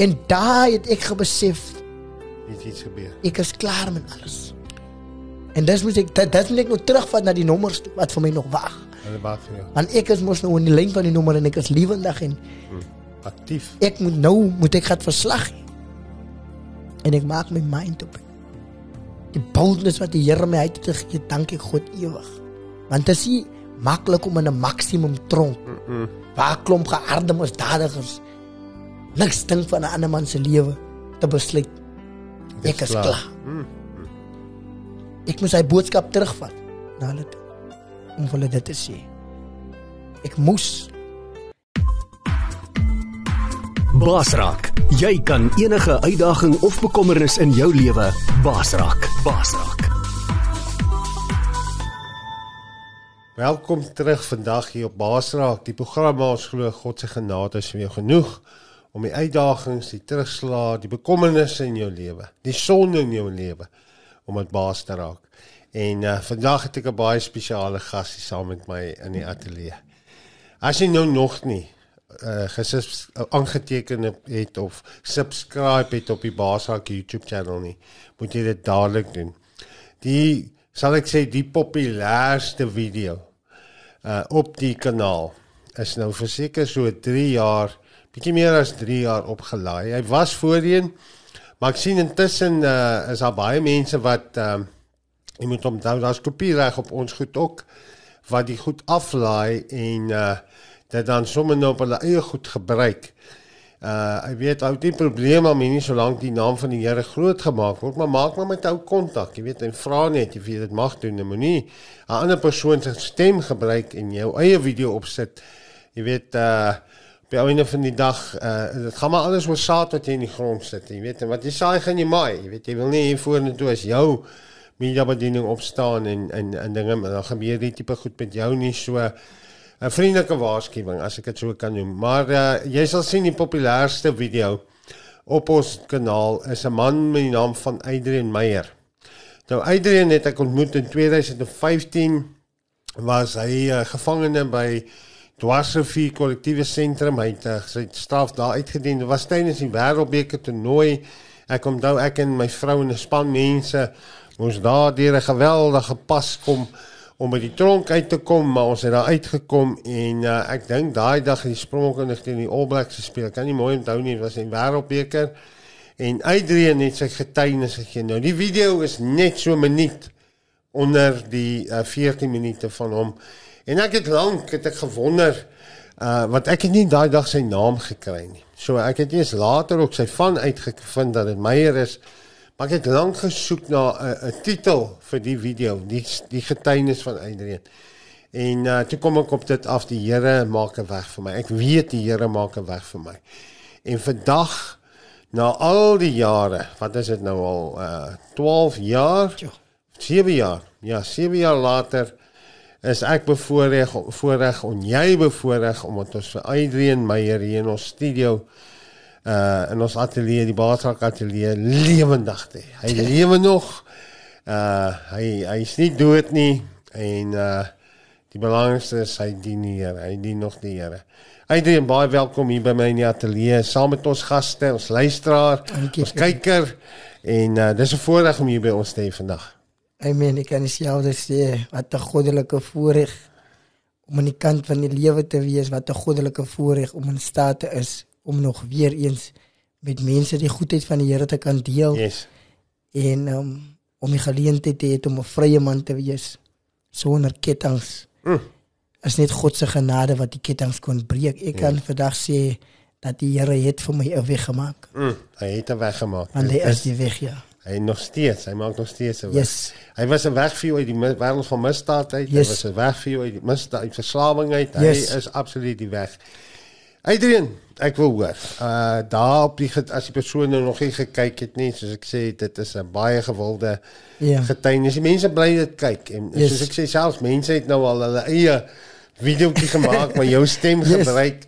En daai het ek gebesef het iets gebeur. ek is klaar met alles. En dis moet ek dit, dit moet ek nou terugvat na die nommers wat vir my nog wag. Hulle wag vir jou. Want ek is mos nou in die lyn van die nommer en ek is lewendig en Aktief. ek moet nou moet ek gaan verslag gee. En ek maak my mind op. Die boldness wat die Here my uit te gee, dank ek God ewig. Want dit is maklik om in 'n maksimum tronk. Mm -mm. Waar klomp geharde misdadigers niks dink van 'n ander man se lewe te besluit. Dis Ek is klaar. klaar. Mm. Ek moet sy boodskap terugvat na hulle toe om hulle dit te sê. Ek moes Basraak. Jy kan enige uitdaging of bekommernis in jou lewe basraak. Basraak. Welkom terug vandag hier op Basraak. Die program waar ons glo God se genade is vir jou genoeg om die uitdagings, die terugslae, die bekommernisse in jou lewe, die sonde in jou lewe om dit baas te raak. En uh, vandag het ek 'n baie spesiale gas hier saam met my in die ateljee. As jy nou nog nie uh gesus aangeteken het- het of subscribe het op die Basraak YouTube channel nie, moet jy dit dadelik doen. Die sal ek sê die populairste video uh op die kanaal is nou verseker so 3 jaar, bietjie meer as 3 jaar opgelaai. Hy was voorheen, maar ek sien intussen uh is daar baie mense wat ehm uh, jy moet onthou daar's kopiereg op ons goed ook wat die goed aflaai en uh dit dan sommer nou op hulle eie goed gebruik. Uh ek weet ou die probleem om nie solank die naam van die Here groot gemaak word, maar maak maar met ou kontak, jy weet, en vra net of jy dit mag doen. Jy moenie 'n ander persoon se stem gebruik en jou eie video opsit. Jy weet uh die einde van die dag uh dit gaan maar alles oor saad wat jy in die grond sit, jy weet, en wat jy saai gaan jy maai. Jy weet, jy wil nie hier vorentoe as jou mediabediening opstaan en en en dinge maar dan gebeur die tipe goed met jou nie so 'n vriendelike waarskuwing as ek dit so kan noem. Maar uh, jy sal sien die populairste video op ons kanaal is 'n man met die naam van Adrian Meyer. Nou Adrian het ek ontmoet in 2015 was hy uh, gevangene by Dwarsrivier kollektiewe sentrum. Hy het uh, sy straf daar uitgedien. Dit was tydens die wêreldbeker toernooi. Ek onthou ek en my vrou en 'n span mense moes daar deur 'n geweldige pas kom om by die tronk uit te kom, maar ons het daar uitgekom en uh, ek dink daai dag het die Springbokke teen die All Blacks gespeel. Ek kan nie mooi onthou nie, dit was 'n wêreldbeker. En Adrian het sy getuienis gegee. Nou die video is net so minuut onder die uh, 14 minute van hom. En ek het lank het ek gewonder uh wat ek het nie daai dag sy naam gekry nie. So ek het eers later ook sy van uitgevind dat dit Meyer is. Maar ek het lank gesoek na 'n 'n titel vir die video, die die getuienis van Adrian. En uh toe kom ek op dit af die Here maak 'n weg vir my. Ek weet die Here maak 'n weg vir my. En vandag na al die jare, wat is dit nou al uh 12 jaar? Ja. 7 jaar. Ja, 7 jaar later is ek bevoorreg voorreg en jy bevoorreg om ons vir Adrian Meyer hier in ons studio uh in ons ateljee, die Baasrak ateljee lewendig te. Hy lewe nog. Uh hy hy's nie dood nie en uh die belangrikste is hy dien die Here. Hy dien nog die Here. Adrian, baie welkom hier by my in die ateljee saam met ons gaste, ons luisteraar, Dankie. ons kyker en uh dis 'n voorreg om hier by ons te hê vandag. Amen. Ek kan dieselfde sê wat 'n goddelike voorreg om aan die kant van die lewe te wees, wat 'n goddelike voorreg om in staat te is om nog weer eens met mense die goedheid van die Here te kan deel Yes. en um, om die geleentheid te hê om 'n vrye man te wees sonder kettinge. Mm. Is net God se genade wat die kettinge kon breek. Ek kan vandag sê dat die Here het vir my 'n weg gemaak. Mm, hy het 'n weg gemaak. Want hy is die weg ja. Hy nog steeds, hy maak nog steeds 'n. Yes. Hy was 'n weg vir jou uit die wêreld van misdaad uit. Yes. Hy was 'n weg vir jou uit die misdaad, uit verslawing uit. Yes. Hy is absoluut die weg. Adrian, ek wil hoor. Uh daar op die as die persoon nou nog nie gekyk het nie, soos ek sê, dit is 'n baie gewilde Ja. getuienis. Die mense bly dit kyk en Yes. soos ek sê selfs mense het nou al hulle eie videoetjie gemaak waar jou stem Yes. gebruik.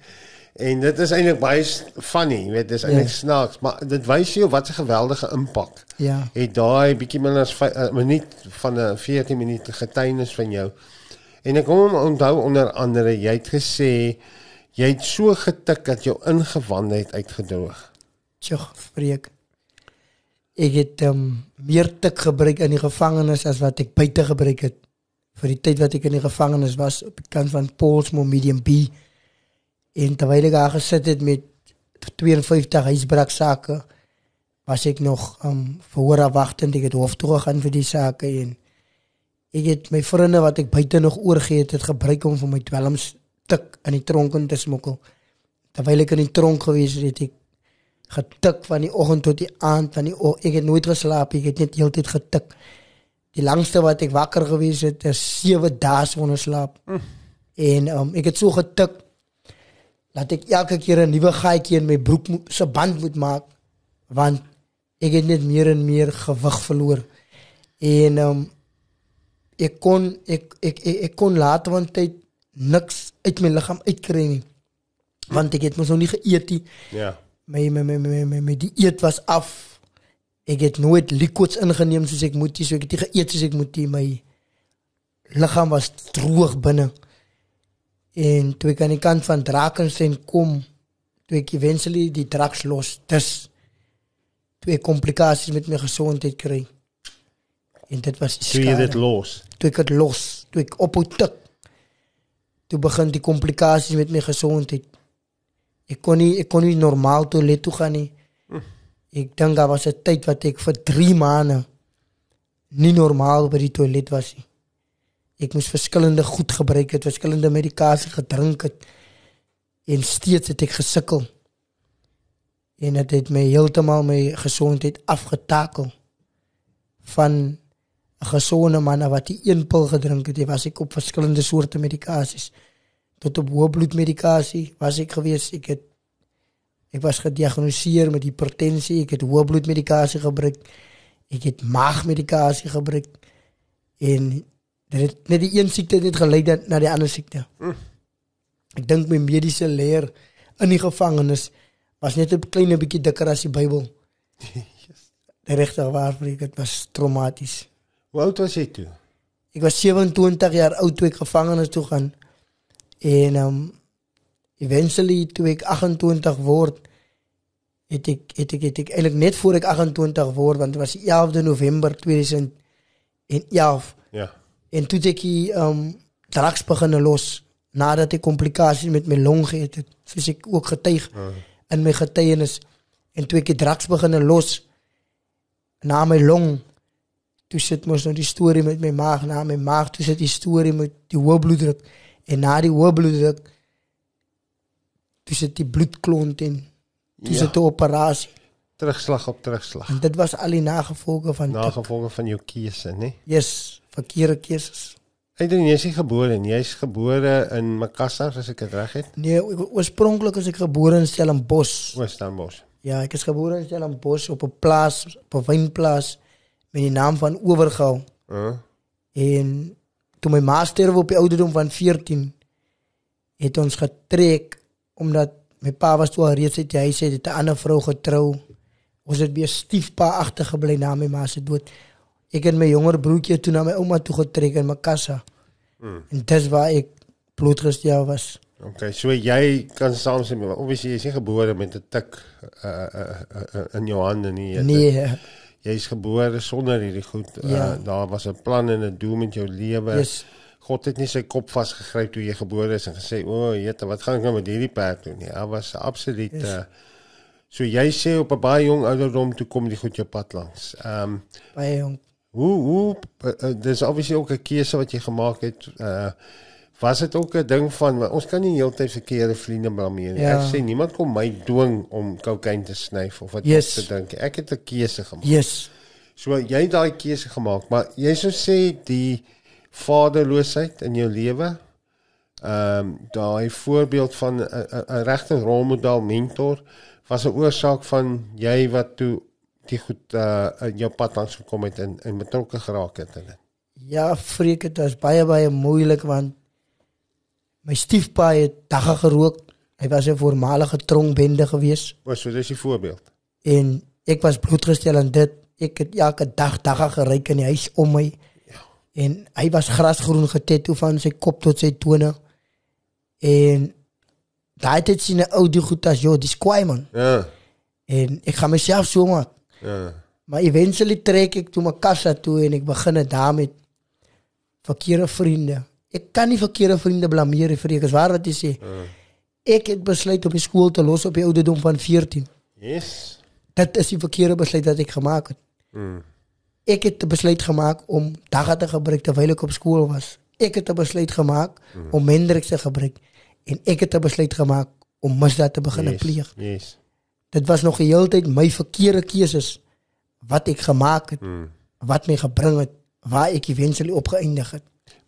En dit is eintlik baie funny, jy weet, dis eintlik Ja. snaaks, maar dit wys jou wat 'n geweldige impak Ja. het daai bietjie minder as 'n minuut van 'n 14 minute getuienis van jou. En ek kom onthou onder andere jy het gesê jy het so getik dat jou ingewandheid uitgedroog. Tjog, spreek. Ek het um, meer tik gebruik in die gevangenis as wat ek buite gebruik het vir die tyd wat ek in die gevangenis was op die kant van Paulsmoor Medium B. En terwyl ek daar gesit het met 52 huisbraaksake, was ek nog um voor wagtend ek het hof toe gegaan vir die sake en ek het my vriende wat ek buite nog oorgee het, gebruik om vir my dwelms tik in die tronk in te smokkel. Terwyl ek in die tronk gewees het, het ek getik van die oggend tot die aand van die o ek het nooit geslaap ek het net heeltyd getik die langste wat ek wakker gewees het is 7 dae sonder slaap mm. en um, ek het so getik dat ek elke keer 'n nuwe gaatjie in my broek se band moet maak want ek het net meer en meer gewig verloor en um, ek kon ek ek ek, ek kon later van tyd niks uit my liggaam uitkry nie want ek het mos nog nie geëet nie Ja. my my my my, my, my die eet was af. Ek het nooit liquids ingeneem soos ek moet, nie, so ek het nie geëet soos ek moet nie. My liggaam was droog binne. En toe ek aan die kant van Drakensberg kom, toe ek eventually die drugs los, dis toe ek komplikasies met my gesondheid kry. En dit was die Toe jy dit los. toe ek dit los, toe ek ophou tik, toe begin die komplikasies met my gesondheid. Ek kon nie ek kon nie normaal toilet toe gaan nie. Ek dink daar was 'n tyd wat ek vir 3 maande nie normaal by die toilet was nie. Ek moes verskillende goed gebruik het, verskillende medikasie gedrink het en steeds het ek gesukkel. En dit het my heeltemal my gesondheid afgetakel van 'n gesonde man wat die een pil gedrink het, was ek op verskillende soorte medikasies. Tot op hoë bloedmedikasie was ek gewees. Ek het ek was gediagnoseer met hipertensie, ek het hoë bloedmedikasie gebruik. Ek het maagmedikasie gebruik en dit het net die een siekte net gelei dat na die ander siekte. Ek dink my mediese leer in die gevangenis was net 'n klein bietjie dikker as die Bybel. Regtig waar, vir ek dit was traumaties. Hoe oud was jy toe? Ek was 27 jaar oud toe ek gevangenis toe gaan. En um eventually toe ek 28 word het ek het ek het ek eintlik net voor ek 28 word want dit was die 11de November 2011 Ja. En toe het ek die um drugs begin los nadat ek komplikasies met my long gehad het soos ek ook getuig in my getuienis en toe ek die drugs begin los na my long toe sit mos nou die storie met my maag na my maag toe sit die storie met die bloeddruk en na die hoë bloeddruk toe sit die bloedklont en toe Ja. sit 'n operasie Terugslag op terugslag. en dit was al die nagevolge van dit. Nagevolge van jou keuse, né? yes verkeerde keuses Adrian, jy is nie gebore nie. Jy's gebore in Makassar, as ek dit reg het. nee o- oorspronklik is ek gebore in Stellenbosch Oos-Stellenbosch. ja ek is gebore in Stellenbosch op 'n plaas op 'n wynplaas met die naam van Owergou Uh, En toe my ma sterwe op die ouderdom van 14 het ons getrek omdat my pa was toe al reeds uit die huis uit het 'n ander vrou getrou. Ons het weer stiefpa agtergebly na my ma se dood. Ek en my jonger broertjie het toe na my ouma toe getrek in Makassa. Mm. En dis waar ek bloedgestel was. okay, so jy kan saamstem. maar Obviously jy's nie gebore met 'n tik uh, uh, uh, uh, in jou hande nie. Jy Nee, Jy's gebore sonder hierdie goed. Uh, Ja. daar was 'n plan en 'n doel met jou lewe. yes. God het nie sy kop vasgegryp toe jy gebore is en gesê, "O, oh, jette, wat gaan ek nou met hierdie perd doen nie?" Hy was absoluut Yes. uh, so jy sê op 'n baie jong ouderdom toe kom die goed jou pad langs. Ehm um, baie jong. Hoe hoe uh, dis obviously ook 'n keuse wat jy gemaak het. Uh was dit ook 'n ding van ons kan nie heeltyd verkeerde vriende blameer nie. Ja. Ek sê niemand kom my dwing om kokain te snyf of wat Yes. te drink. Ek het 'n keuse gemaak. Yes. So jy het daai keuse gemaak, maar jy sou sê die vaderloosheid in jou lewe ehm um, daai voorbeeld van 'n regte rolmodel mentor was 'n oorsaak van jy wat toe die goed uh in jou pad langs gekom het en en betrokke geraak het in dit. Ja, freak dit was baie baie moeilik want my stiefpa het dagga gerook. Hy was 'n voormalige tronkbende gewees. O, so dis 'n voorbeeld. en ek was blootgestel aan dit. Ek het elke dag dagga geryk in die huis om my. En hy was grasgroen getatoe van sy kop tot sy tone. En daai het sien 'n ou die goed as joh, dis kwaai man. Ja. En ek gaan myself so maak. Ja. Maar eventually trek ek toe my kassa toe en ek begin dit daar met verkeerde vriende. Ek kan nie verkeerde vriende blameer nie, vir ek is waar wat jy sê. Ek het besluit om die skool te los op die ouderdom van 14. Yes. Dit is die verkeerde besluit wat ek gemaak het. Mm. Ek het 'n besluit gemaak om dagga te gebruik terwyl ek op skool was. Ek het 'n besluit gemaak om Hendrix te gebruik en ek het 'n besluit gemaak om misdaad te begin Yes. pleeg. Yes. Dit was nog die hele tyd my verkeerde keuses wat ek gemaak het, Mm. wat my gebring het waar ek eventually opgeëindig het.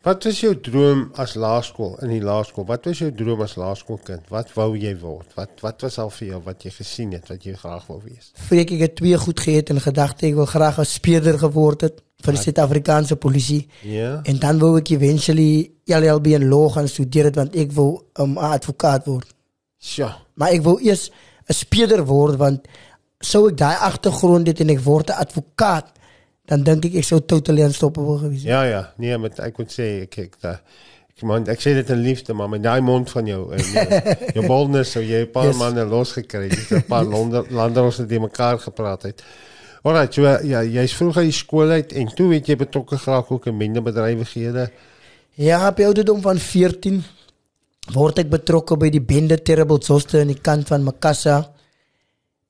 Wat was jou droom as laerskool in die laerskool? Wat was jou droom as laerskoolkind? Wat wou jy word? Wat wat was al vir jou wat jy gesien het wat jy graag wou wees? Vreek ek het twee goed geëet en gedagte ek wil graag 'n speurder geword het vir die Suid-Afrikaanse polisie Ja. en dan wou ek eventually LLB en law gaan studeer het want ek wou um, 'n advokaat word. Sjoe. Maar ek wou eers 'n speurder word want sou ek daai agtergrond het en ek word 'n advokaat dan dink ek ek sou totally unstoppable gewees het. Ja ja, nee, met ek moet sê ek ek da ek man ek sê dit in liefde maar met daai mond van jou en jou, jou boldness so jy 'n paar Yes. manne losgekry. Jy's 'n paar lande lande ons het mekaar gepraat het. Alright, so ja, jy's vroeg uit skool uit en toe het jy betrokke geraak ook in mindebedrywighede. Ja, op die ouderdom van 14 word ek betrokke by die bende Terrible Zoster aan die kant van Makassa.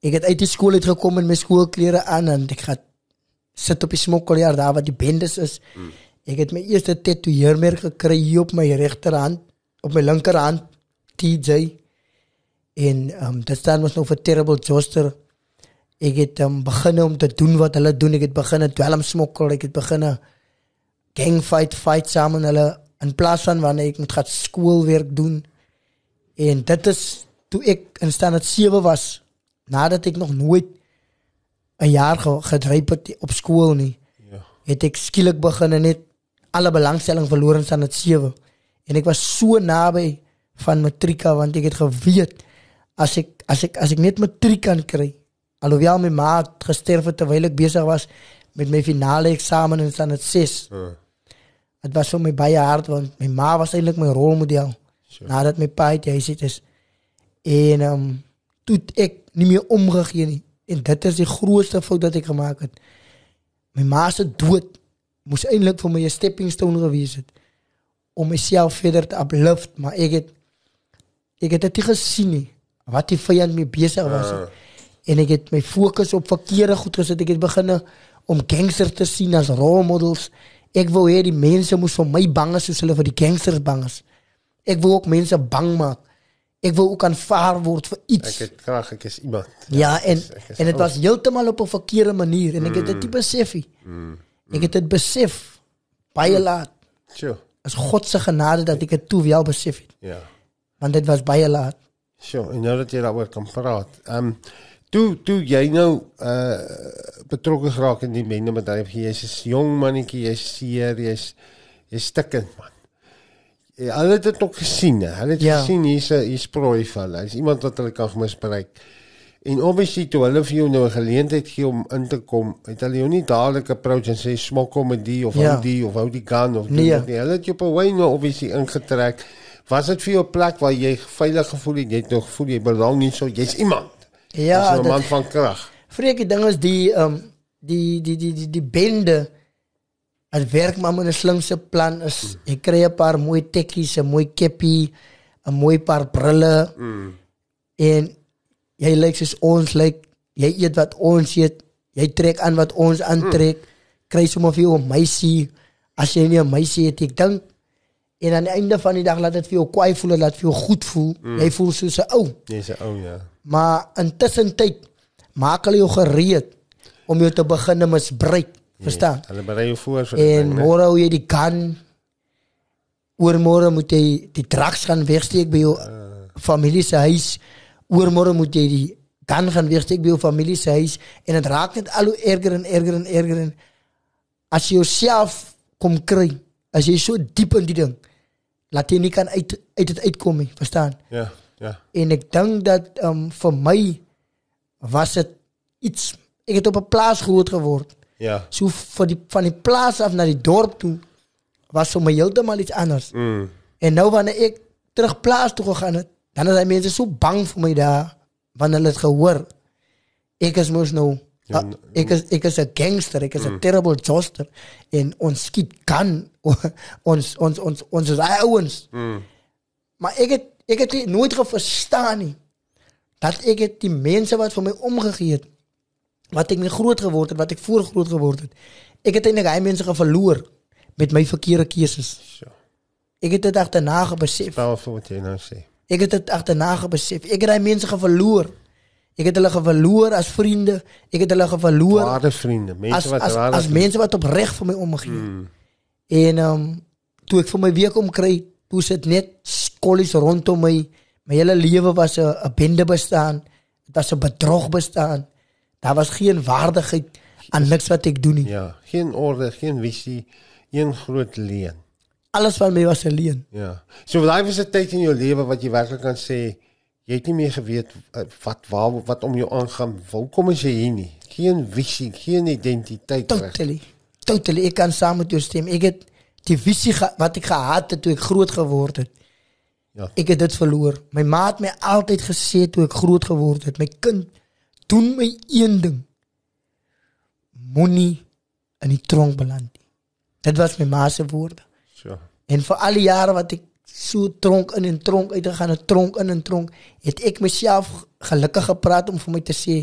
Ek het uit die skool uit gekom in my skoolklere aan en ek gaan sit op die smokkeljaar daar wat die bendes is. Mm. Ek het my eerste tatoeëermerk gekry hier op my regterhand, op my linkerhand, TJ. En ehm um, dit staan mos nog vir Terrible Zoster. Ek het um, begin om te doen wat hulle doen. Ek het begin dwelm smokkel, ek het begin gang fight fight saam met hulle in plaas van wanneer ek moet gaan skoolwerk doen. En dit is toe ek in standaard 7 was, nadat ek nog nooit 'n jaar ge gedryf het op skool nie, Ja. het ek skielik begin net alle belangstelling verloor in standaard 7. En ek was so naby van matrika want ek het geweet as ek as ek as ek net matriek kan kry, alhoewel my ma het gesterf het terwyl ek besig was met my finale eksamen in standaard 6. Uh, Dit was vir my baie hard want my ma was eintlik my rolmodel. Sure. Nadat my pa uit die huis uit is. En ehm um, toe het ek nie meer omgegee nie. En dit is die grootste fout wat ek gemaak het. My ma se dood moes eintlik vir my 'n stepping stone gewees het om myself verder te uplift, maar ek het ek het dit gesien nie wat die vyand mee besig was. Uh. En ek het my fokus op verkeerde goed gesit. Ek het begin om gangsters te sien as rolmodels. Ek wou hê die mense moes vir my bang is soos hulle vir die gangsters bang is. Ek wou ook mense bang maak. Ek wou ook aanvaar word vir iets. ek het graag ek is iemand. Ja, en ek is en dit was heeltemal op 'n verkeerde manier en ek het dit nie besef nie. Ek het dit besef baie laat. Sjoe. As God se genade dat ek dit toe wel besef het, Ja. want dit was baie laat. Sjoe, en nou dat jy daaroor kan praat. Ehm um, toe toe jy nou uh betrokke geraak in die mindebedryf, jy's 'n jong mannetjie, jy's seer, jy's jy's stikkend man. Ja, hulle het dit ook gesien. hè. Hulle het Ja. gesien hier's 'n hier's prooi van hulle. Hy's iemand wat hulle kan misbruik. En obviously toe hulle vir jou nou 'n geleentheid gee om in te kom, het hulle jou nie dadelik approach en sê smokkel met die of Ja. hou die of hou die gun of doen Nee. dit nie. Hulle het jou op 'n wyne obviously ingetrek. Was dit vir jou 'n plek waar jy veilig gevoel het? Jy het nog gevoel jy belang nie so, jy's iemand. Ja, Jy's 'n man van krag. Vreek die ding is die ehm um, die die die die die bende as werk maar met 'n slimse plan is. Ek kry 'n paar mooi tekkies, 'n mooi keppie, 'n mooi paar brille. Mm. En jy lyk soos ons lyk. Jy eet wat ons eet. Jy trek aan wat ons aantrek. Kry sommer vir jou 'n meisie as jy nie 'n meisie het. Ek dink en aan die einde van die dag laat dit vir jou kwaai voel, laat vir jou goed voel. Jy voel soos 'n ou. Jy's 'n ou ja. Maar intussen tyd maak hulle jou gereed om jou te begin misbruik. Verstaan? Hulle berei jou voor vir. En môre hou jy die kan oormôre moet jy die drugs gaan wegsteek by jou familie se huis. Oormôre moet jy die kan gaan wegsteek by jou familie se huis en dit raak net al hoe erger en erger en erger en as jy jouself kom kry, as jy so diep in die ding, laat jy nie kan uit uit dit uitkom nie, verstaan? Ja, ja. En ek dink dat um, vir my was dit iets ek het op 'n plaas groot geword. Ja. So van die van die plaas af na die dorp toe was vir my heeltemal iets anders. Mm. En nou wanneer ek terug plaas toe gegaan het, dan is die mense so bang vir my daar wanneer hulle dit gehoor. ek is mos nou Ja, uh, ek is ek is 'n gangster, ek is 'n terrible joster en ons skiet kan ons ons ons ons is ouens. Mm. Maar ek het ek het nooit verstaan nie dat ek het die mense wat vir my omgegee het wat ek mee groot geword het, wat ek voor groot geword het. Ek het eintlik hy mense verloor met my verkeerde keuses. Ek het dit agterna besef. Stel vir wat jy nou sê. Ek het dit agterna besef. Ek het daai mense verloor. Ek het hulle verloor as vriende. Ek het hulle verloor Ware vriende, mense as wat as, ware as mense wat opreg vir my omgee. Mm. En ehm um, toe ek vir my week om kry, toe sit net skollies rondom my. My hele lewe was 'n bende bestaan. Dit was 'n bedrog bestaan. Daar was geen waardigheid aan niks wat ek doen nie. Ja, geen orde, geen visie, een groot leen. Alles van my was 'n leuen. Ja. So daai was 'n tyd in jou lewe wat jy werklik kan sê jy het nie meer geweet eh, wat waar wat om jou aangaan. Hoekom is jy hier nie? Geen visie, geen identiteit. Totally. Totally. Ek kan saam met jou stem. Ek het die visie wat ek gehad het toe ek groot geword het. Ja. Ek het dit verloor. My ma het my altyd gesê toe ek groot geword het, my kind, doen my een ding. Moenie in die tronk beland nie. Dit was my ma se woorde. So. En vir al die jare wat ek so tronk in en tronk uit gegaan het, tronk in en tronk, het ek myself gelukkig gepraat om vir my te sê,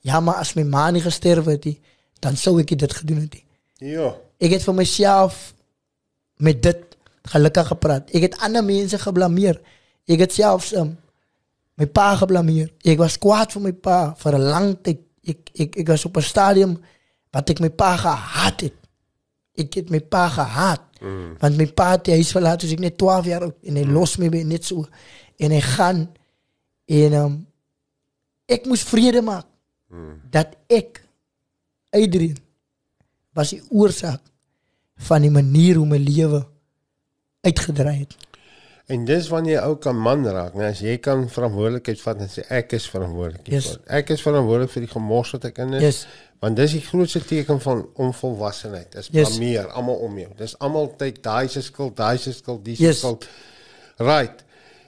ja, maar as my ma nie gesterf het nie, dan sou ek dit gedoen het. Ja. Ek het vir myself met dit gelukkig gepraat. Ek het ander mense geblameer. Ek het selfs um, my pa geblameer. Ek was kwaad vir my pa vir 'n lang tyd. Ek ek ek was op 'n stadium wat ek my pa gehaat het. Ek het my pa gehaat. Mm. Want my pa het die huis verlaat toe ek net 12 jaar oud en hy mm. los my by net so en hy gaan en um, ek moes vrede maak mm. dat ek Adrian was die oorsaak van die manier hoe my lewe uitgedraai het. En dis wanneer jy ou kan man raak, né? As jy kan verantwoordelikheid vat en sê ek is verantwoordelik Yes. Ek is verantwoordelik vir die gemors wat ek in is. Yes. Want dis die grootste teken van onvolwassenheid. Dis Yes. blameer almal om jou. Dis almal tyd daai se skuld, daai se skuld, die se Yes. skuld. Right.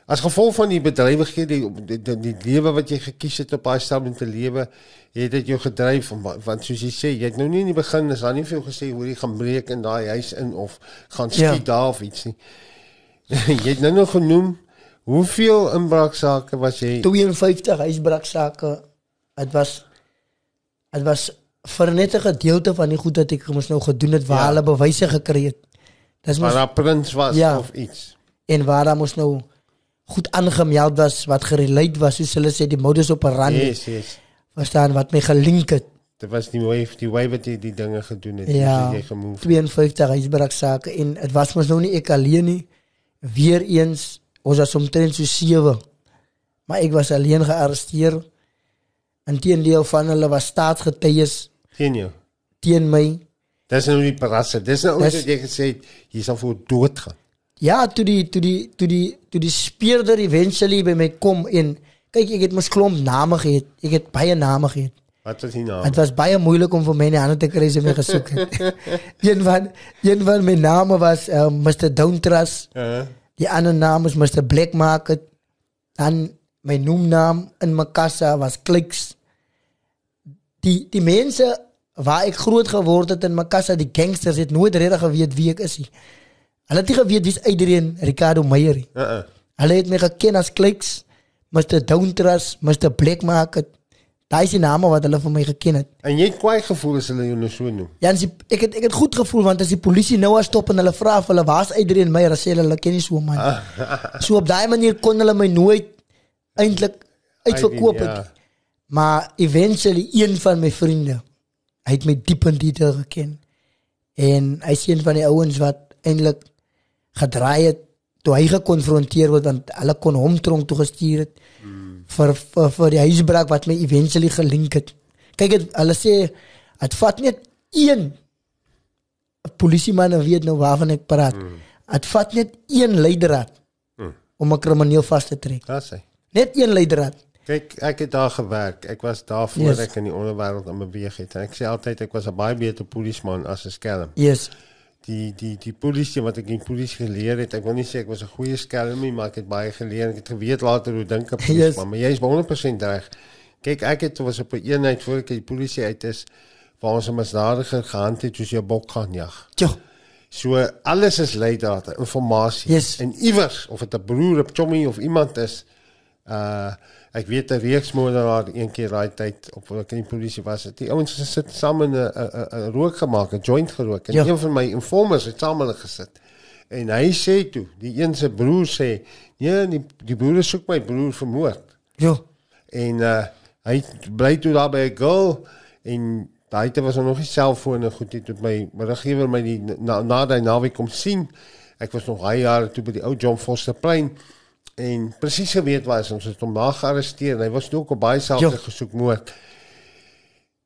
As gevolg van die bedrywighede, die, die, die, die lewe wat jy gekies het op daai stadium om te lewe, het dit jou gedryf want soos jy sê, jy het nou nie in die begin is daar nie veel gesê hoe jy gaan breek in daai huis in of gaan skiet Ja. daar of iets nie. jy het nou nog genoem hoeveel inbraaksaake was jy 52 huisbraaksake. Dit was dit was vir net 'n gedeelte van die goed wat ek mos nou gedoen het waar Ja. hulle bewyse gekry het. Dis mos daar prins was Ja. of iets. en waar daar mos nou goed aangemeld was wat gerelate was soos hulle sê die modus operandi Yes, yes. verstaan wat my gelink het. Dit was die wave, die way wat jy die dinge gedoen het, Ja. hoe jy gemove. 52 huisbraaksake en dit was mos nou nie ek alleen nie. Weer eens ons was omtrent so 7. Maar ek was alleen gearresteer. Inteendeel van hulle was staatsgetuies Sien jou. teen my. Dis nou nie parasse. Dis nou ons het jy gesê jy sal voor dood gaan. Ja, toe die toe die toe die toe die speurder eventually by my kom en kyk ek het mos klomp name gehad. Ek het baie name gehad. Wat was die naam? Dit was baie moeilik om vir my die hande te kry as ek my gesoek het. een van een van my name was uh, Mr. Downtrust. Uh, Die ander naam is Mr. Black Market. Dan my noemnaam in my kassa was Clicks. Die die mense waar ek groot geword het in my kassa, die gangsters het nooit regtig geweet wie ek is nie. Hulle het nie geweet wie's Adrian Ricardo Meyer nie. uh, uh. Hulle het my geken as Clicks, Mr. Downtrust, Mr. Black Market. Daai is die name wat hulle vir my geken het. En jy het kwaai gevoel as hulle jou nou so noem. Ja, die, ek het ek het goed gevoel want as die polisie nou as stop en hulle vra of hulle waar's Adrian Meyer, sê hulle hulle ken nie so 'n man. so op daai manier kon hulle my nooit eintlik uitverkoop het. ja. Maar eventually een van my vriende, hy het my diep in detail geken. En hy is een van die ouens wat eintlik gedraai het toe hy gekonfronteer word want hulle kon hom tronk toe gestuur het Hmm. Vir, vir vir die huisbraak wat my eventually gelink het. Kyk het, hulle sê dit vat net een polisieman en weet nou waarvan ek praat. Dit vat net een leidraad Hmm. om 'n krimineel vas te trek. Daar's hy. Net een leidraad. Kyk, ek het daar gewerk. Ek was daar voor Yes. ek in die onderwêreld aan beweeg het. En ek sê altyd ek was 'n baie beter polisieman as 'n skelm. Yes. Die die die polisie wat ek in polisie geleer het, ek wil nie sê ek was 'n goeie skelm nie, maar ek het baie geleer. Ek het geweet later hoe dink 'n polisieman, Yes. maar jy is 100% reg. Kyk, ek het was op 'n eenheid voor ek die polisie uit is waar ons 'n misdadiger gehand het soos jy bok gaan jag. Jo. So alles is leidata, inligting. Yes. En iewers of dit 'n broer, 'n chommy of iemand is uh ek weet 'n reeksmoordenaar een keer daai tyd op ek in die polisie was. het Die ouens het sit saam in 'n 'n rook gemaak, 'n joint gerook en Ja. een van my informers het saam hulle gesit. En hy sê toe, die een se broer sê, "Nee, die die broer soek my broer vermoord." Jo. En uh hy bly toe daar by 'n girl en daai tyd was er nog nie selfone goed het met my middelgewer my die na, na daai naweek kom sien. Ek was nog baie jare toe by die ou John Foster plein en presies geweet was ons het hom daar gearresteer en hy was ook op baie sake Jo. gesoek moord.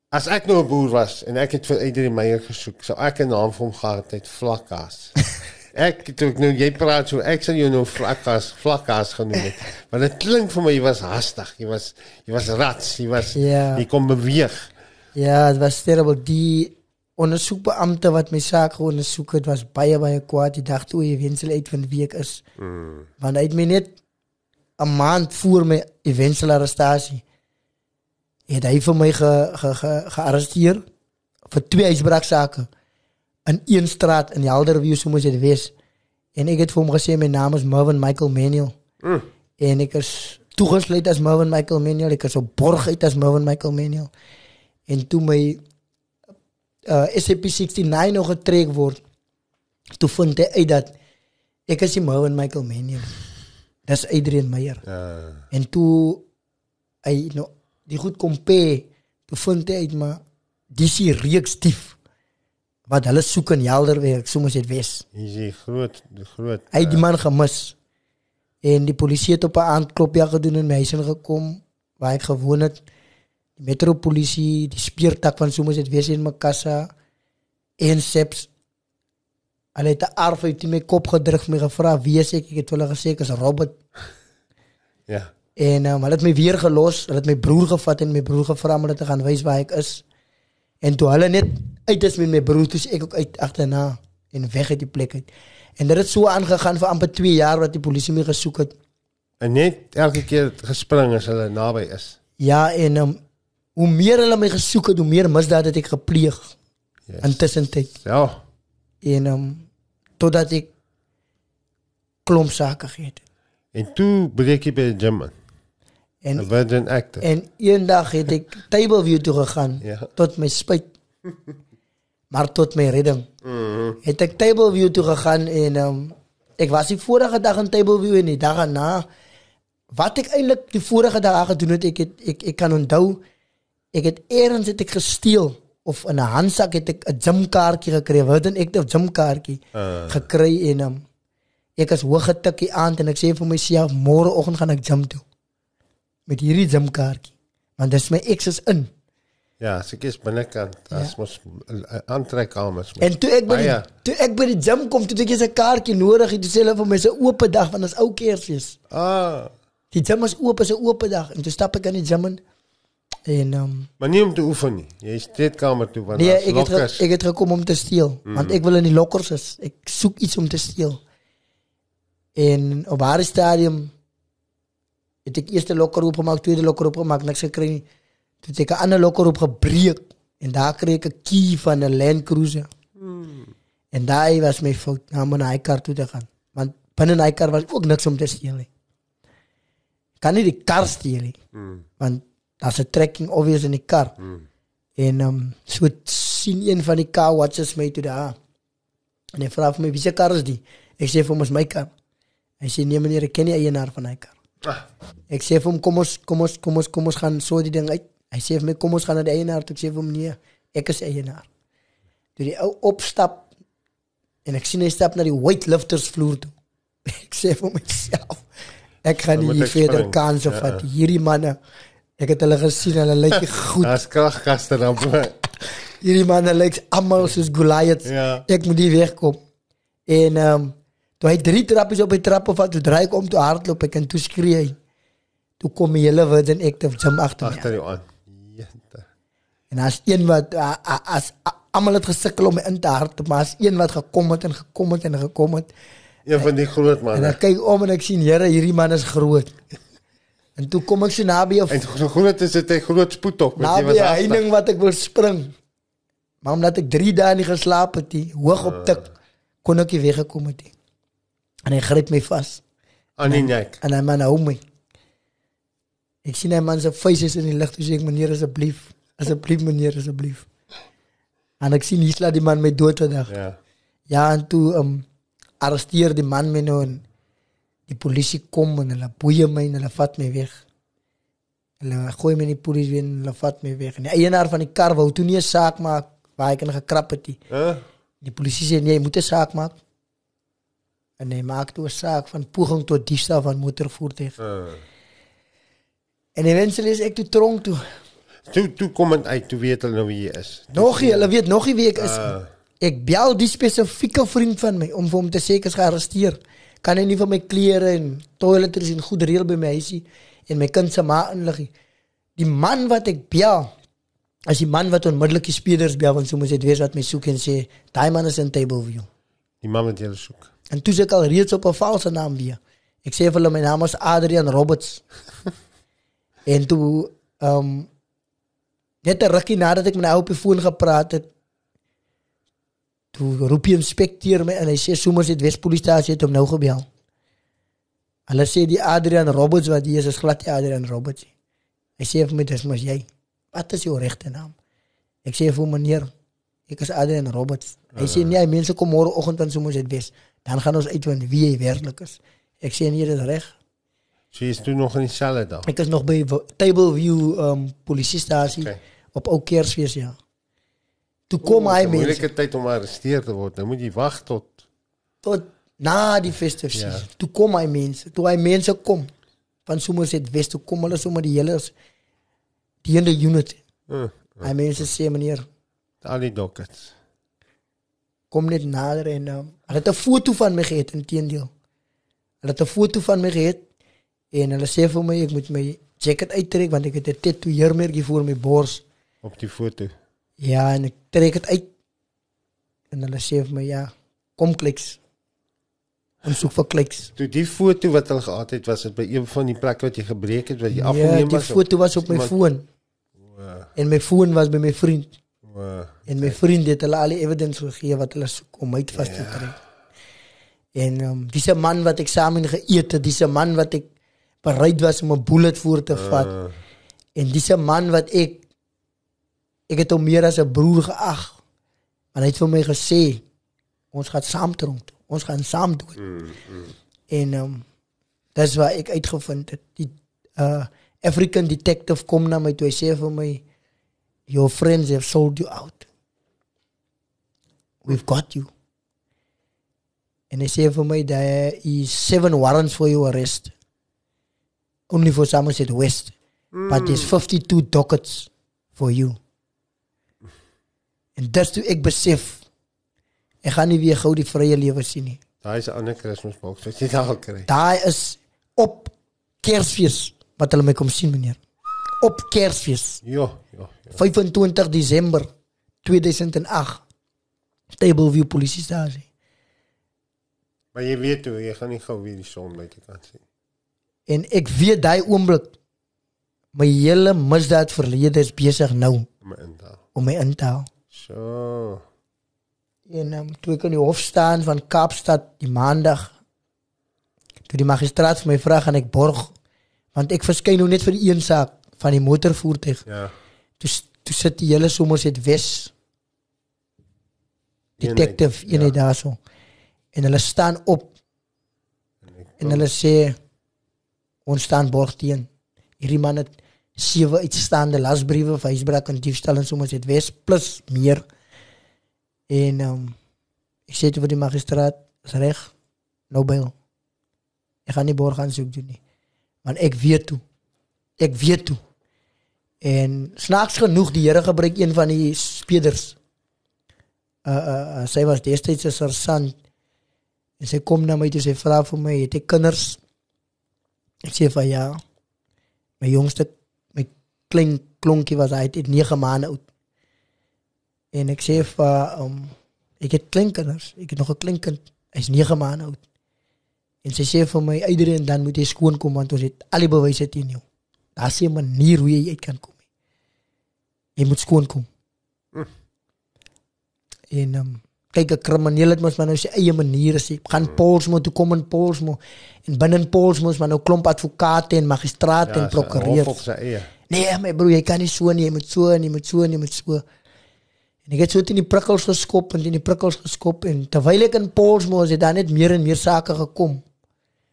As ek nou 'n boer was en ek het vir Adrian Meyer gesoek, sou ek 'n naam vir hom gehad het vlakkas. Ek toe ek nou jy praat so ek sal jou nou vlakkas vlakkas genoem het. Want dit klink vir my jy was hastig, jy was jy was rats, jy was Ja. jy kon beweeg. Ja, het was terrible. Die ondersoekbeampte wat my saak geondersoek het, was baie baie kwaad. Die dag toe hy wensel uit van wie ek is. Mm. Want hy het my net 'n maand voor my eventuele arrestasie het hy vir my ge, ge, ge, gearresteer vir twee huisbraaksake in een straat in Helderview so moet dit wees. En ek het vir hom gesê my naam is Mervin Michael Manuel. Mm. En ek is toegesluit as Mervin Michael Manuel. Ek is op borg uit as Mervin Michael Manuel. En toe my uh, SCP-69 nog getrek word, toe vind hy uit dat ek is die Mervin Michael Manuel. Dis Adrian Meyer. Uh, En toe hy nou die goed compare, toe vind hy uit maar dis die reeks dief wat hulle soek in Helderberg, so moet dit wees. hier is die groot die groot Hy het die man gemis. En die polisie het op 'n aandklopjie gedoen in my huis ingekom waar ek gewoon het. Die metropolisie, die speurtak van soms dit wees in Makassa en Seps. Hulle het 'n arf uit my kop gedruk my gevra wie is ek? Ek het hulle gesê ek is Robert. ja. En um, hulle het my weer gelos. Hulle het my broer gevat en my broer gevra om hulle te gaan wys waar ek is. En toe hulle net uit is met my broer, toe ek ook uit agterna en weg uit die plek uit. En dit het so aangegaan vir amper 2 jaar wat die polisie my gesoek het. En net elke keer gespring as hulle naby is. Ja, en um, hoe meer hulle my gesoek het, hoe meer misdaad het ek gepleeg Yes. intussen tyd. Ja. En um, totdat ek klomp sake gehad het. En toe breek jy by die gym in. En 'n Virgin actor. En eendag het ek Tableview toe gegaan Ja. tot my spyt. Maar tot my redding. Mhm. Het ek Tableview toe gegaan en um, ek was die vorige dag in Tableview en die dag daarna wat ek eintlik die vorige dag gedoen het, ek het ek ek kan onthou ek het eers het ek gesteel of in 'n handsak het ek 'n gymkaartjie gekry, wat 'n active gymkaartjie Uh. gekry en um, ek is hoog getikkie aand en ek sê vir myself môreoggend gaan ek gym toe met hierdie gymkaartjie want dis my ex is in Ja, seker is binnekant. As mos eh, aantrekkamers. mos. en toe ek by die, toe ek by die gym kom toe ek eens 'n kaartjie nodig het toe sê hulle vir my se oop dag want dit is ou kersfees Ah, die gym is oop is 'n oop dag en toe stap ek in die gym in en um, maar nie om te oefen nie. Jy is steedkamer toe want nee daar's ek het, ge, lokkers. ek het gekom om te steel mm. want ek wil in die lokkers is ek soek iets om te steel en op haar stadium het ek eerste lokker oopgemaak, tweede lokker oopgemaak, niks gekry nie. Toe het ek 'n ander lokker oopgebreek en daar kry ek 'n key van 'n Land Cruiser. En daai was my fout, na my hy kar toe te gaan. Want binne in hy kar was ook niks om te steel nie. Ek kan nie die kar steel nie. Want daar's 'n trekking obvious in die kar. En ehm um, so sien een van die car watches my toe daar. En hy vra vir my, "Wie se kar is die?" Ek sê vir hom, "Is my kar." Hy sê, "Nee meneer, ek ken die eienaar van hy kar." Ah, Ek sê vir hom, "Kom ons kom ons kom ons kom ons gaan so die ding uit." Hy sê vir my, "Kom ons gaan na die eienaar." toe." Ek sê vir hom, "Nee, ek is eienaar." Toe die ou opstap en ek sien hy stap na die weightlifters vloer toe. Ek sê vir myself, ek gaan nie verder kanse Ja. vat. Hierdie manne, ek het hulle gesien, hulle lyk goed. Daar's kragkaste dan. Hierdie manne lyk almal soos Goliath. Ja. Ek moet hier wegkom. En ehm um, toe hy drie trappies op die trappe vat, toe draai ek om toe hardloop ek en toe skree hy. Toe kom die hele Virgin Active gym agter my. Agter jou aan. Jette. En as een wat a- a- as almal het gesukkel om in te hardloop, maar as een wat gekom het en gekom het en gekom het Een van die groot en manne. ek kyk om en ek sien Here, hierdie man is groot. En toe kom ek so naby 'n En so groot is dit 'n groot spoed op, want jy naby was 'n agter. heining wat ek wil spring. Maar omdat ek 3 dae nie geslaap het nie, hoog op tik, kon ek nie weggekom het nie. En hy gryp my vas aan die nek. en hy man hou my. Ek sien hy man se face is in die lig, sê ek meneer asseblief, asseblief meneer asseblief. En ek sien hier slaat die man my dood vandag. Ja. Ja, en toe um, arresteer die man my nou en die polisie kom en hulle boeie my en hulle vat my weg. Hulle gooi my in die polisie weer en hulle vat my weg. En die eienaar van die kar wou toe nie 'n saak maak waar ek in gekrap het nie. Hæ? Die polisie sê nee, jy moet 'n saak maak. En hy maak toe 'n saak van poging tot diefstal van motorvoertuig. Uh. En eventueel is ek toe tronk toe. Toe toe kom dit uit, toe weet hulle nou wie jy is. Nog nie, hulle weet nog nie wie ek is. Uh. Ek bel die spesifieke vriend van my om vir hom te sê ek is gearresteer. Kan hy nie vir my klere en toiletries en goed reël by my huisie en my kind se ma inlig nie. Die man wat ek bel as die man wat onmiddellik die speerders bel want so moet dit wees wat my soek en sê daai man is in Tableview. Die man wat jy soek. En toe ek al reeds op 'n valse naam weer. Ek sê vir hulle my naam is Adrian Roberts. en toe ehm um, net 'n rukkie nadat ek met my ou op die foon gepraat het, roep die inspekteur my en hy sê sommer dit Wespolisiestasie het hom nou gebel. Hulle sê die Adrian Roberts wat hier is, is glad nie Adrian Roberts. Hy sê vir my dis mos jy. Wat is jou regte naam? Ek sê vir hom meneer, ek is Adrian Roberts. Hy sê nee, mense kom môre oggend dan sommer dit wees. Dan gaan ons uitvind wie hy werklik is. Ek sê nee, dit is reg. So jy is toe nog in dieselfde dag. Ek is nog by Tableview um polisiestasie Okay. op ou Kersfees ja. Toe kom hy Dis 'n mense Moeilike tyd om gearresteer te word. Nou moet jy wag tot tot na die festive Ja. season. Toe kom hy mense, toe hy mense kom van Somerset West, toe kom hulle sommer die hele die hele unit. uh, Hy mense sê meneer, al die dockets. kom net nader en um, hulle het 'n foto van my gehad inteendeel. Hulle het 'n foto van my gehad en hulle sê vir my ek moet my jacket uittrek want ek het 'n tatoeëermerkie voor my bors. op die foto. Ja, en ek trek dit uit. En hulle sê vir my ja, kom kliks. Ons soek vir kliks. Toe die foto wat hulle gehad het, was dit by een van die plekke wat jy gebreek het wat jy Ja, afgeneem die was. foto was op my iemand- foon. Wow, En my foon was by my vriend. wow. En my vriend het hulle al die evidence gegee wat hulle soek om my vas te kry. En um, dis 'n man wat ek saam geëet het, dis 'n man wat ek bereid was om 'n bullet voor te vat. Uh, En dis 'n man wat ek ek het hom meer as 'n broer geag. Want hy het vir my gesê ons gaan saam tronk toe. Ons gaan saam doen. mm, mm. En ehm um, dis waar ek uitgevind het. Die uh African detective kom na my toe hy sê vir my your friends have sold you out. We've got you. En hy sê vir my there is seven warrants for your arrest. Only for Somerset West. Mm. But there's 52 dockets for you. En dis toe ek besef ek gaan nie weer gou die vrye lewe sien nie. Daai is 'n ander wat jy daar kry. Daai is op Kersfees wat hulle my kom sien meneer. Op Kersfees, Ja, ja, ja. 25 Desember 2008. Tableview polisiestasie. Maar jy weet hoe jy gaan nie gou weer die son buite kan sien. En ek weet daai oomblik my hele misdaad verlede is besig nou Om my in te haal. om my in te haal. So. En um, toe ek in die hof staan van Kaapstad die maandag toe die magistraat vir my vra gaan ek borg want ek verskyn nou net vir die een saak van die motorvoertuig. Ja. toe toe sit die hele somers het Wes detective Eenheid, eenheid daarso. En hulle staan op en hulle sê ons staan borg teen. Hierdie man het sewe uitstaande lasbriewe vir huisbraak en diefstal en somers het Wes plus meer. En ehm um, ek sê toe vir die magistraat, is reg. Nou bail. Ek gaan nie borg aan soek doen nie. Want ek weet toe. Ek weet toe. En snaaks genoeg die Here gebruik een van die speders. Uh uh, uh sy was destyds 'n sersant. En sy kom na my toe sy vra vir my, het ek kinders? Ek sê vir ja. My jongste klein klonkie was hy het 9 maande oud. En ek sê vir um ek het klein kinders. Ek het nog 'n klein kind. Hy's 9 maande oud. En sy sê vir my iedereen dan moet jy skoon kom want ons het al die bewyse teen jou. Daar's 'n manier hoe jy uit kan kom. Jy moet skoon kom. En um, kyk 'n krimineel het mos maar nou sy eie maniere sê. Gaan Paulsmo toe kom in Paulsmo. En binne Paulsmo is maar nou klomp advokate en magistrate en prokureurs. Hof op sy eie. Nee, my broer, jy kan nie so nie, jy moet so en jy moet so en jy moet so. En ek het so teen die prikkels geskop en teen die prikkels geskop en terwyl ek in Paulsmo is, het daar net meer en meer sake gekom.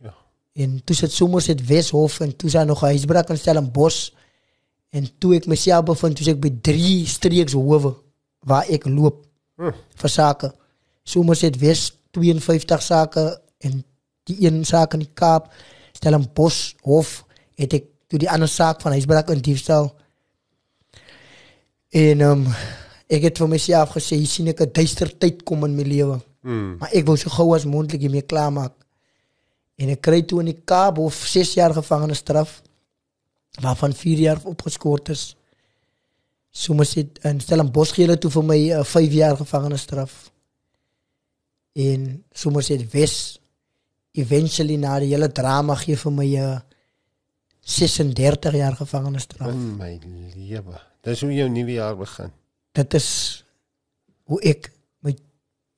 Ja. En toe sit somers het Weshof en toe sy nog 'n huisbraak in Stellenbosch. En toe ek myself bevind, toe ek by drie streeks howe waar ek loop Hm. vir sake. Somers het Wes 52 sake en die een saak in die Kaap Stellenbosch hof het ek toe die ander saak van huisbraak en diefstal. En ehm um, ek het vir myself gesê, hier sien ek 'n duister tyd kom in my lewe. Mm. Maar ek wou so gou as moontlik hiermee klaarmaak. En ek kry toe in die Kaap of 6 jaar gevangenisstraf waarvan 4 jaar opgeskort is. Soms het in Stellenbosch gee hulle toe vir my 'n uh, 5 jaar gevangenisstraf. En soms het Wes eventually na die hele drama gee vir my 'n uh, 36 jaar gevangenisstraf. In my lewe. Dis hoe jou nuwe jaar begin. dit is hoe ek my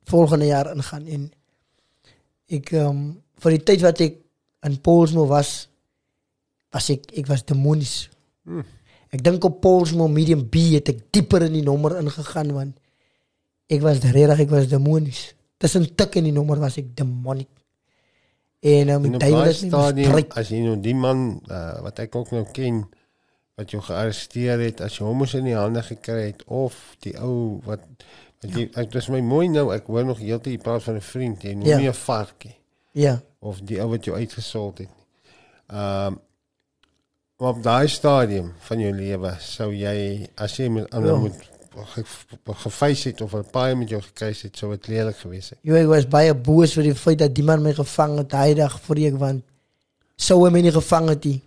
volgende jaar ingaan en ek ehm um, vir die tyd wat ek in Paulsmo was was ek ek was demonies. Hmm. Ek dink op Paulsmo medium B het ek dieper in die nommer ingegaan want ek was regtig ek was demonies. Tussen tik in die nommer was ek demonic. En um, In 'n die duiwel baie het my stadium misbruik. as jy nou die man uh, wat ek ook nou ken wat jou gearresteer het, as jy hom mos in die hande gekry het of die ou wat wat jy ek dis my mooi nou, ek hoor nog heeltyd jy praat van 'n vriend, jy noem Ja. nie 'n varkie Ja. of die ou wat jou uitgesort het nie. Ehm maar op daai stadium van jou lewe sou jy as jy met ander Ja. moet gefeis het of 'n paai met jou gekry het, sou dit lelik gewees het. Ek was baie boos vir die feit dat die man my gevang het daai dag voor ek want sou hy my nie gevang het nie.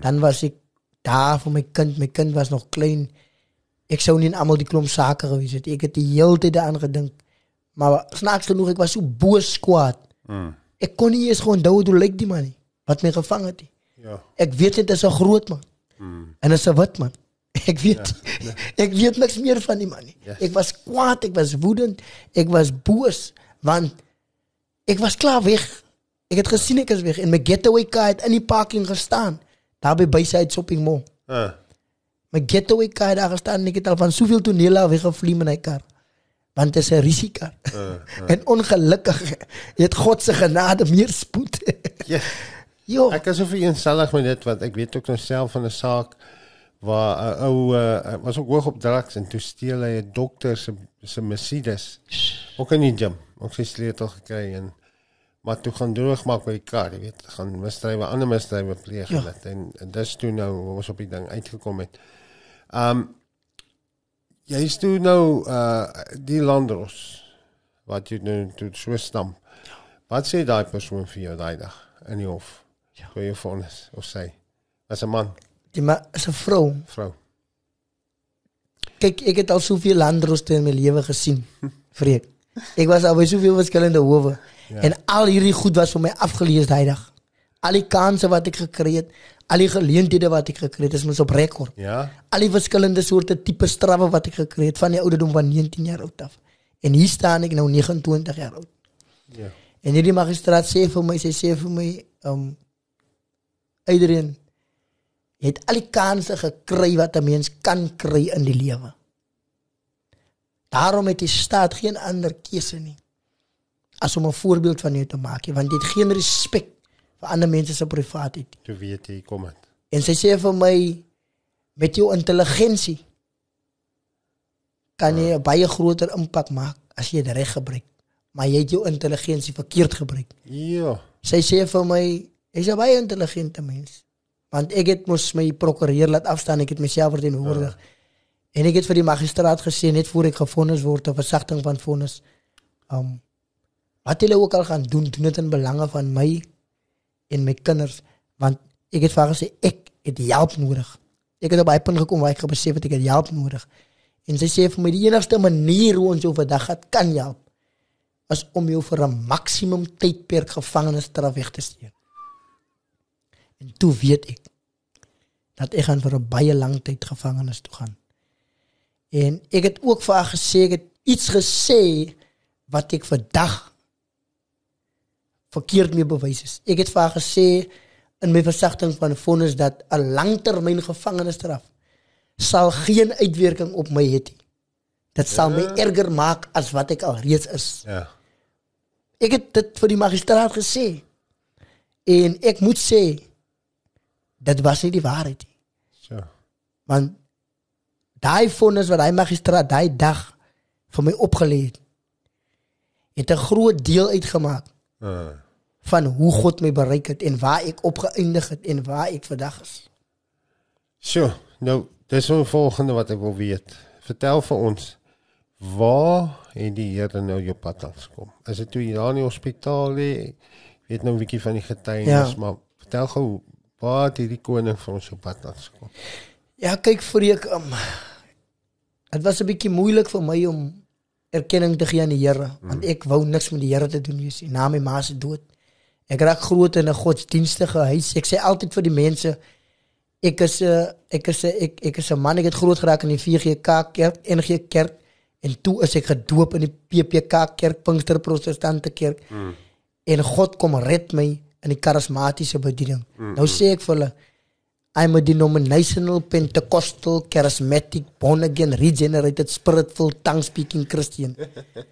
Dan was ek daar vir my kind. My kind was nog klein. Ek sou nie almal die klomp sake gewees het. Ek het die hele tyd daaraan gedink. Maar snaaks genoeg ek was so boos kwaad. Mm. Ek kon nie eens gewoon onthou hoe lyk die man nie wat my gevang het nie. Ja. Ek weet dit is 'n groot man. Mm. En is 'n wit man. Ek weet ek weet niks meer van die man nie. Yes. Ek was kwaad, ek was woedend, ek was boos want ek was klaar weg. Ek het gesien ek is weg en my getaway car het in die parking gestaan daar by Bayside Shopping Mall. Ah. My getaway car het daar gestaan en ek het al van soveel tonele af weggevlieg met my kar. Want dit is 'n risiko. Uh, En ongelukkig het God se genade meer spoed. ja. Jo, Ek is so vereensellig met dit want ek weet ook nou self van 'n saak waar 'n ou uh, was ook hoog op drugs en toe steel hy 'n dokter se se Mercedes ook in die gym. Ook sy sleutel gekry en maar toe gaan droog maak by die kar, jy weet, gaan misdrywe, ander misdrywe pleeg Ja. ja. dit en, en dis toe nou ons op die ding uitgekom het. Um jy is toe nou uh die landros wat jy nou toe so stamp. Wat sê daai persoon vir jou daai dag in die hof? Ja. Toe jy vonnis of sy was 'n man, die man is 'n vrou. vrou. Kyk, ek het al soveel landroste in my lewe gesien. Vreek. Ek was al by soveel verskillende howe ja. en al hierdie goed was vir my afgelees daai dag. Al die kansse wat ek gekry het, al die geleenthede wat ek gekry het, is mos op rekord. Ja. Al die verskillende soorte tipe strawwe wat ek gekry het van die ouderdom van 19 jaar oud af. En hier staan ek nou 29 jaar oud. Ja. En hierdie magistraat sê vir my, sy sê vir my, um Adrian jy het al die kansse gekry wat 'n mens kan kry in die lewe. Daarom het die staat geen ander keuse nie as om 'n voorbeeld van jou te maak, want jy het geen respek vir ander mense se privaatheid. Toe weet jy kom dit. En sy sê vir my met jou intelligensie kan jy 'n baie groter impak maak as jy dit reg gebruik. Maar jy het jou intelligensie verkeerd gebruik. Ja. Sy sê vir my, jy's 'n baie intelligente mens. Want ek het mos my prokureur laat afstaan, ek het myself verteenwoordig. Ja. En ek het vir die magistraat gesê net voor ek gefonnis word of versagting van vonnis. Um wat hulle ook al gaan doen, doen dit in belange van my en my kinders, want ek het vir gesê ek het hulp nodig. Ek het op 'n punt gekom waar ek besef het ek het hulp nodig. En sy sê vir my die enigste manier hoe ons jou vandag gaan kan help as om jou vir 'n maksimum tydperk gevangenisstraf weg te stuur. En toe weet ek dat ek gaan vir 'n baie lang tyd gevangenis toe gaan. En ek het ook vir haar gesê ek het iets gesê wat ek vandag verkeerd mee bewys is. Ek het vir haar gesê in my versagting van vonnis dat 'n langtermyn gevangenisstraf sal geen uitwerking op my hê nie. Dit sal my erger maak as wat ek al reeds is. Ja. Ek het dit vir die magistraat gesê. En ek moet sê dit was nie die waarheid nie. So. Want daai vonnis wat hy magistraat daai dag vir my opgelê het, het 'n groot deel uitgemaak Uh. van hoe God my bereik het en waar ek opgeëindig het en waar ek vandag is. So, nou dis nou die volgende wat ek wil weet. Vertel vir ons waar het die Here nou jou pad langs kom? Is dit toe jy daar in die hospitaal lê? Weet nou 'n bietjie van die getuienis, Ja. maar vertel gou waar het hierdie koning vir ons jou pad langs kom? Ja, kyk Freek, um, dit was 'n bietjie moeilik vir my om erkenning te gee aan die Here, want ek wou niks met die Here te doen hê na my ma se dood. Ek raak groot in 'n godsdienstige huis. Ek sê altyd vir die mense ek is 'n ek is 'n ek, ek is 'n man, ek het groot geraak in die VGK kerk, NG kerk en toe is ek gedoop in die PPK kerk, Pinkster Protestante kerk. Mm. En God kom red my in die charismatiese bediening. Mm. Nou sê ek vir hulle I'm a denominational Pentecostal charismatic born again regenerated spirit-filled tongue speaking Christian.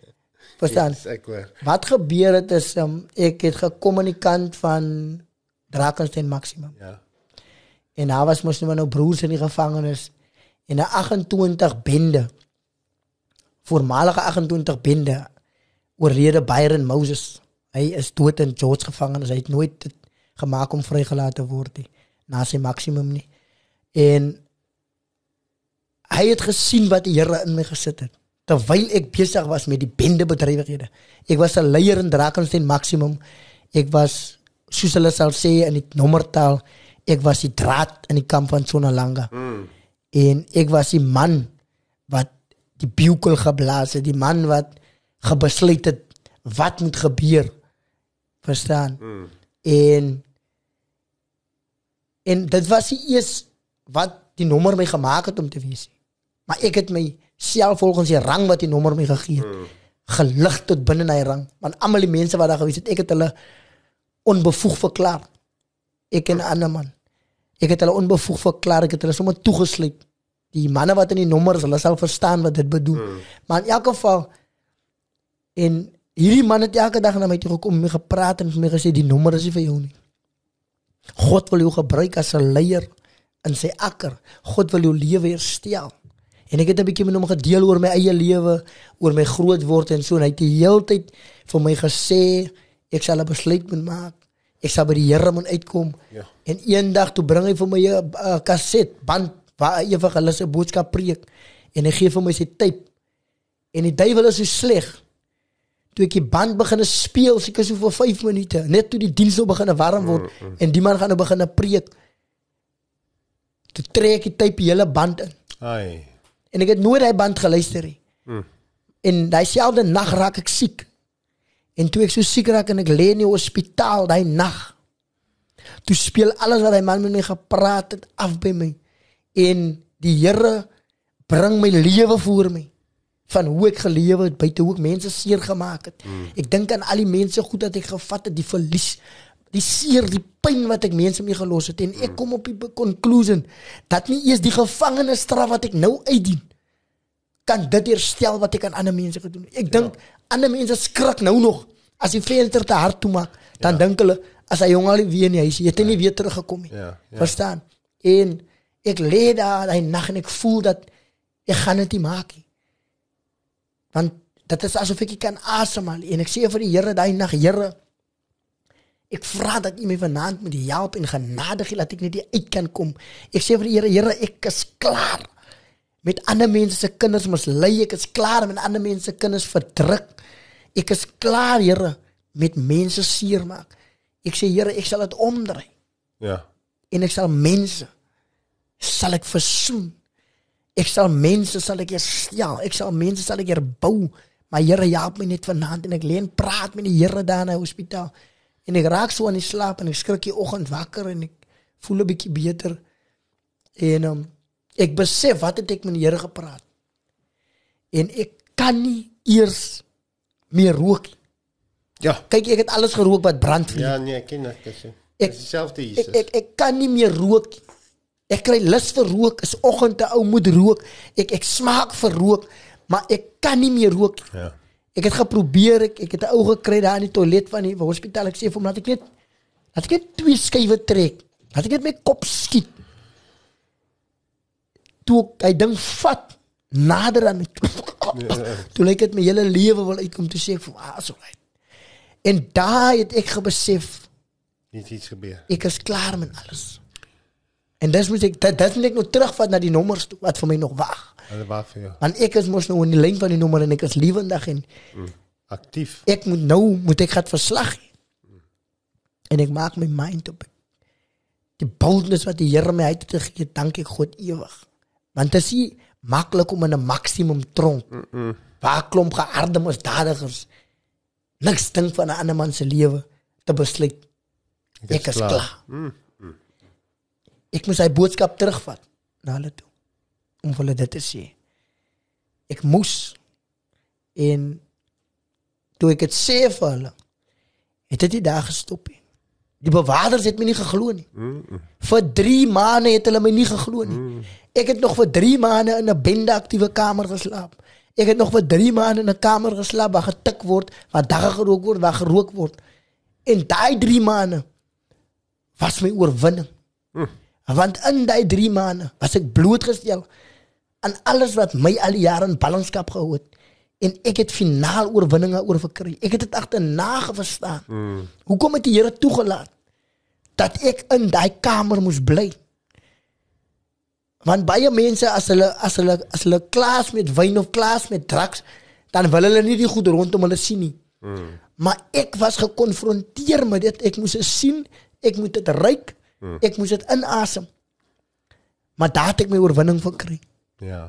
Verstaan? Yes, ek hoor. Wat gebeur het is um, ek het gekom aan die kant van Drakensberg Maximum. Ja. En daar was mos nou broers in die gevangenis en 'n 28 bende. Voormalige 28 bende oorlede Byron Moses. Hy is dood in George gevangenis. Hy het nooit dit gemaak om vrygelaat te word nie na sy maksimum nie. En hy het gesien wat die Here in my gesit het terwyl ek besig was met die bende bedrywighede. Ek was 'n leier in Drakensberg maksimum. Ek was soos hulle sal sê in die nommertaal, ek was die draad in die kamp van Sonalanga. Mm. En ek was die man wat die bukel geblaas het, die man wat gebesluit het wat moet gebeur. Verstaan? Mm. En en dit was die eers wat die nommer my gemaak het om te wees. Maar ek het my self volgens die rang wat die nommer my gegee het, mm. gelig tot binne hy rang. Want almal die mense wat daar gewees het, ek het hulle onbevoeg verklaar. Ek en 'n ander man. Ek het hulle onbevoeg verklaar, ek het hulle sommer toegesluit. Die manne wat in die nommers, hulle sal verstaan wat dit bedoel. Mm. Maar in elk geval en hierdie man het elke dag na my toe gekom my gepraat en vir my gesê die nommer is nie vir jou nie. God wil jou gebruik as 'n leier in sy akker. God wil jou lewe herstel. En ek het 'n bietjie met hom gedeel oor my eie lewe, oor my groot word en so en hy het die hele tyd vir my gesê ek sal 'n besluit moet maak. Ek sal by die Here moet uitkom. Ja. En eendag toe bring hy vir my 'n uh, kaset band waar hy ewig hulle se boodskap preek en hy gee vir my sy tape. En die duiwel is so sleg. Toe ek die band begin speel, seker so vir 5 minute, net toe die diens nou begin warm word mm, mm. en die man gaan nou begin preek. Toe trek die tape die hele band in. Ai. En ek het nooit daai band geluister nie. Mm. En daai selfde nag raak ek siek. En toe ek so siek raak en ek lê in die hospitaal daai nag. Toe speel alles wat hy man met my gepraat het af by my. En die Here bring my lewe voor my van hoe ek gelewe het, buite hoe ek mense seer gemaak het. Mm. Ek dink aan al die mense goed wat ek gevat het, die verlies, die seer, die pyn wat ek mense mee gelos het en ek kom op die conclusion dat nie eers die gevangenisstraf wat ek nou uitdien kan dit herstel wat ek aan ander mense gedoen het. Ek ja. dink ander mense skrik nou nog as die venster te hard toe maak, dan ja. dink hulle as hy jong al weer in die huis, het hy nie weer teruggekom nie. Ja, ja. Verstaan? En ek lê daar daai nag en ek voel dat ek gaan dit nie maak nie. Want dit is asof ek kan asemhaal en ek sê vir die Here daai nag, Here, ek vra dat U my vanaand met die help en genade gee dat ek net uit kan kom. Ek sê vir die Here, Here, ek is klaar met ander mense se kinders mislei, ek is klaar met ander mense se kinders verdruk. Ek is klaar, Here, met mense seermaak. Ek sê Here, ek sal dit omdraai Ja. en ek sal mense sal ek versoen. Ek sal mense sal ek herstel. Ek sal mense sal ek herbou. Maar Here help my net vanaand en ek lê en praat met die Here daar in die hospitaal. En ek raak so aan die slaap en ek skrik die oggend wakker en ek voel 'n bietjie beter. En um, ek besef wat het ek met die Here gepraat. En ek kan nie eers meer rook nie. Ja. Kyk, ek het alles gerook wat brand vir Ja, nee, ek ken dit. Ek- Dis dieselfde ek, Jesus. ek ek kan nie meer rook. nie. Ek kry lus vir rook. Is oggend te ou moet rook. Ek ek smaak vir rook, maar ek kan nie meer rook. nie. Ja. Ek het geprobeer, ek ek het 'n ou gekry daar in die toilet van die hospitaal. Ek sê vir hom dat ek net dat ek net twee skywe trek. Dat ek net my kop skiet. Toe ek hy ding vat nader aan my. Toe lyk dit my hele lewe wil uitkom toe sê ek vir ah, so right. En daai het ek gebesef Niet iets gebeur. ek is klaar met alles. En dis moet ek dit dis moet ek nou terugvat na die nommers toe wat vir my nog wag. Hulle wag vir jou. Want ek is mos nou in die lyn van die nommer en ek is lewendig en Aktief. ek moet nou moet ek gaan verslag gee. En ek maak my mind op. Die boldness wat die Here my uit te gee, dank ek God ewig. Want dit is maklik om in 'n maksimum tronk. Mm -mm. Waar klomp geharde misdadigers niks dink van 'n ander man se lewe te besluit. Ek is klaar. Mm. Ek moet sy boodskap terugvat na hulle toe om hulle dit te sê. Ek moes en toe ek dit sê vir hulle het dit nie daar gestop nie. Die bewakers het my nie geglo nie. Vir 3 maande het hulle my nie geglo nie. Ek het nog vir 3 maande in 'n bende aktiewe kamer geslaap. Ek het nog vir 3 maande in 'n kamer geslaap waar getik word, waar dagga gerook word, waar gerook word. En daai 3 maande was my oorwinning. Want in daai 3 maande was ek blootgestel aan alles wat my al die jare in ballingskap gehou het en ek het finaal oorwinninge oor verkry. Ek het dit agterna verstaan. Mm. Hoekom het die Here toegelaat dat ek in daai kamer moes bly? Want baie mense as hulle as hulle as hulle klaas met wyn of klaas met drugs, dan wil hulle nie die goed rondom hulle sien nie. Mm. Maar ek was gekonfronteer met dit. Ek moes dit sien, ek moet dit ruik, mm. ek moes dit inasem. Maar daar het ek my oorwinning verkry. Ja.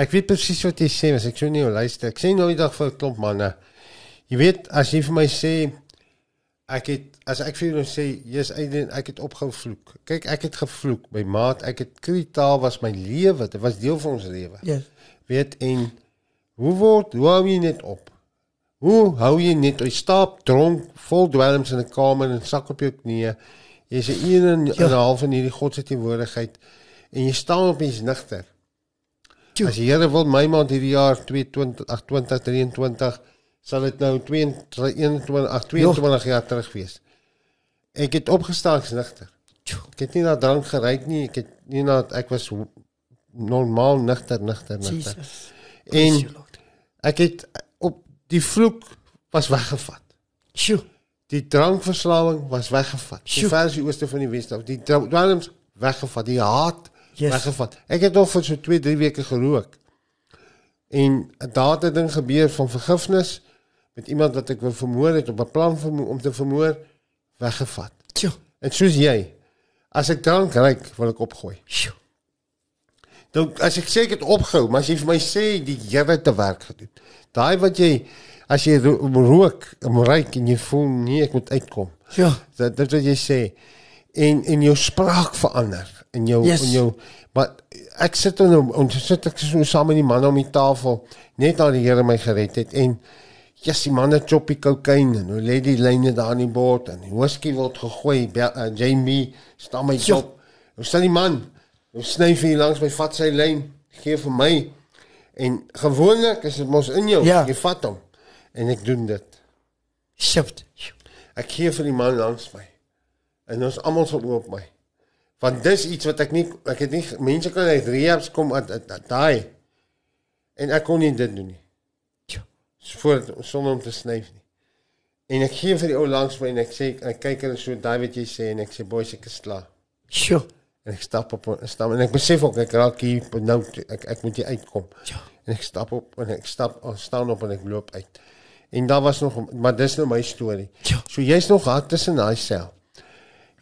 Ek weet presies wat jy sê, as ek so nie luister. Ek sê nou die dag vir 'n klomp manne. Jy weet as jy vir my sê ek het as ek vir jou nou sê jy's eintlik ek het opgehou vloek. Kyk, ek het gevloek. My maat, ek het kritaal was my lewe. Dit was deel van ons lewe. Yes. Weet en hoe word hoe hou jy net op? Hoe hou jy net jy stap dronk vol dwelms in 'n kamer en sak op jou knieë. Jy's 'n een en 'n Ja. half in hierdie God se teenwoordigheid en jy staan op jy's nigter. Tjoe. As die Here wil my maand hierdie jaar 22 ag, 2023 sal dit nou 22 21 ag, 22 jaar terug wees. Ek het opgestaan nigter. Ek het nie na drank geryk nie, ek het nie na ek was normaal nigter nigter nigter. Jesus. En ek het op die vloek was weggevat. Sjoe. Die drankverslawing was weggevat. Die Sjoe. versie ooste van die Wes-af, die dwelms weggevat, die haat Yes. weggevat. Ek het nog vir so 2, 3 weke gerook. En daar het 'n ding gebeur van vergifnis met iemand wat ek wou vermoor het op 'n plan vermo- om te vermoor weggevat. Sjoe. En soos jy, as ek drank ryk, wil ek opgooi. Sjoe. Dan as ek sê ek het opgehou, maar as jy vir my sê die Here te werk gedoen. Daai wat jy as jy ro rook, ryk en jy voel nee, ek moet uitkom. Ja. Dat dit wat jy sê en en jou spraak verander en jou Yes. en jou maar ek sit en sit ek so saam met die manne om die tafel net na die Here my gered het en yes die manne choppie kokain en hoe lê die lyne daar in die bord en die whisky word gegooi Bel- uh, Jamie staan my Ja. op hoe staan die man hoe sny vir hier langs my vat sy lyn gee vir my en gewoonlik is dit mos in jou Ja. jy vat hom en ek doen dit Shift. Ek gee vir die man langs my. En ons almal sal oop my. Want dis iets wat ek nie ek het nie mense kan uit rehabs kom at, at, at daai. En ek kon nie dit doen nie. Voor sonder om te snyf nie. En ek gee vir die ou langs my en ek sê ek kyk hulle so daai wat jy sê en ek sê boys ek is klaar. Sjoe. En ek stap op en stap en ek besef ook ek raak hier nou ek ek moet hier uitkom. Ja. En ek stap op en ek stap staan op en ek loop uit. En daar was nog maar dis nou my storie. Ja. So jy's nog hard tussen daai sel.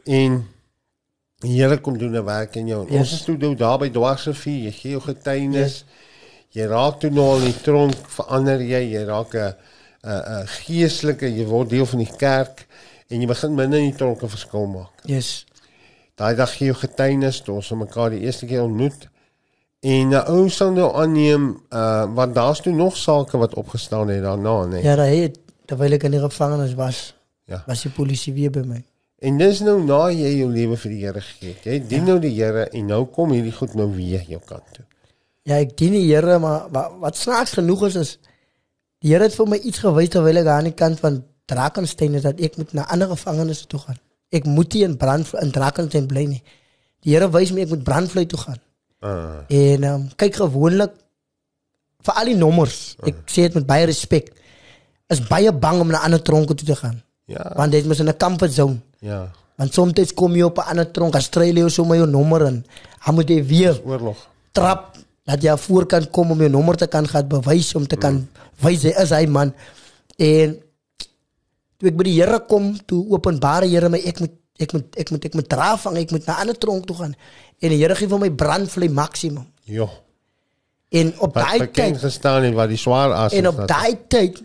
En die Here kom doen 'n werk in jou. En Yes. Ons is toe nou daar by Dwarsrivier, jy gee jou getuienis. Jy raak toe nou al die tronk, verander jy, jy raak 'n 'n 'n geestelike, jy word deel van die kerk en jy begin binne in die tronk 'n verskil maak. Yes. Daai dag gee jou getuienis toe ons mekaar die eerste keer ontmoet. En 'n ou sal nou aanneem uh want daar's toe nog sake wat opgestaan het daarna, nê. Ja, daai het terwyl ek in die gevangenis was, Ja. was die polisie weer by my. En dis nou na jy jou lewe vir die Here gegee het. Jy dien ja. nou die Here en nou kom hierdie goed nou weer jou kant toe. Ja, ek dien die Here, maar wat, wat snaaks genoeg is is die Here het vir my iets gewys terwyl ek aan die kant van Drakenstein is dat ek moet na ander gevangenisse toe gaan. Ek moet nie in brand in Drakenstein bly nie. Die Here wys my ek moet brandvlei toe gaan. Uh, En um, kyk gewoonlik vir al die nommers. Ek sê dit met baie respek. Is baie bang om na ander tronke toe te gaan. ja. Want dit is in 'n comfort zone. Ja. Want soms kom jy op 'n ander tronk, Australië of so met jou nommer in. Dan moet jy weer Oorlog. trap dat jy voorkant kom om jou nommer te kan gaan bewys om te kan wys hy is hy man. En toe ek by die Here kom, toe openbare Here my ek moet ek moet ek moet ek moet dra vang, ek moet na 'n ander tronk toe gaan. En die Here gee vir my brandvlei maksimum. Jo. En op daai tyd gestaan het wat die swaar as en op daai tyd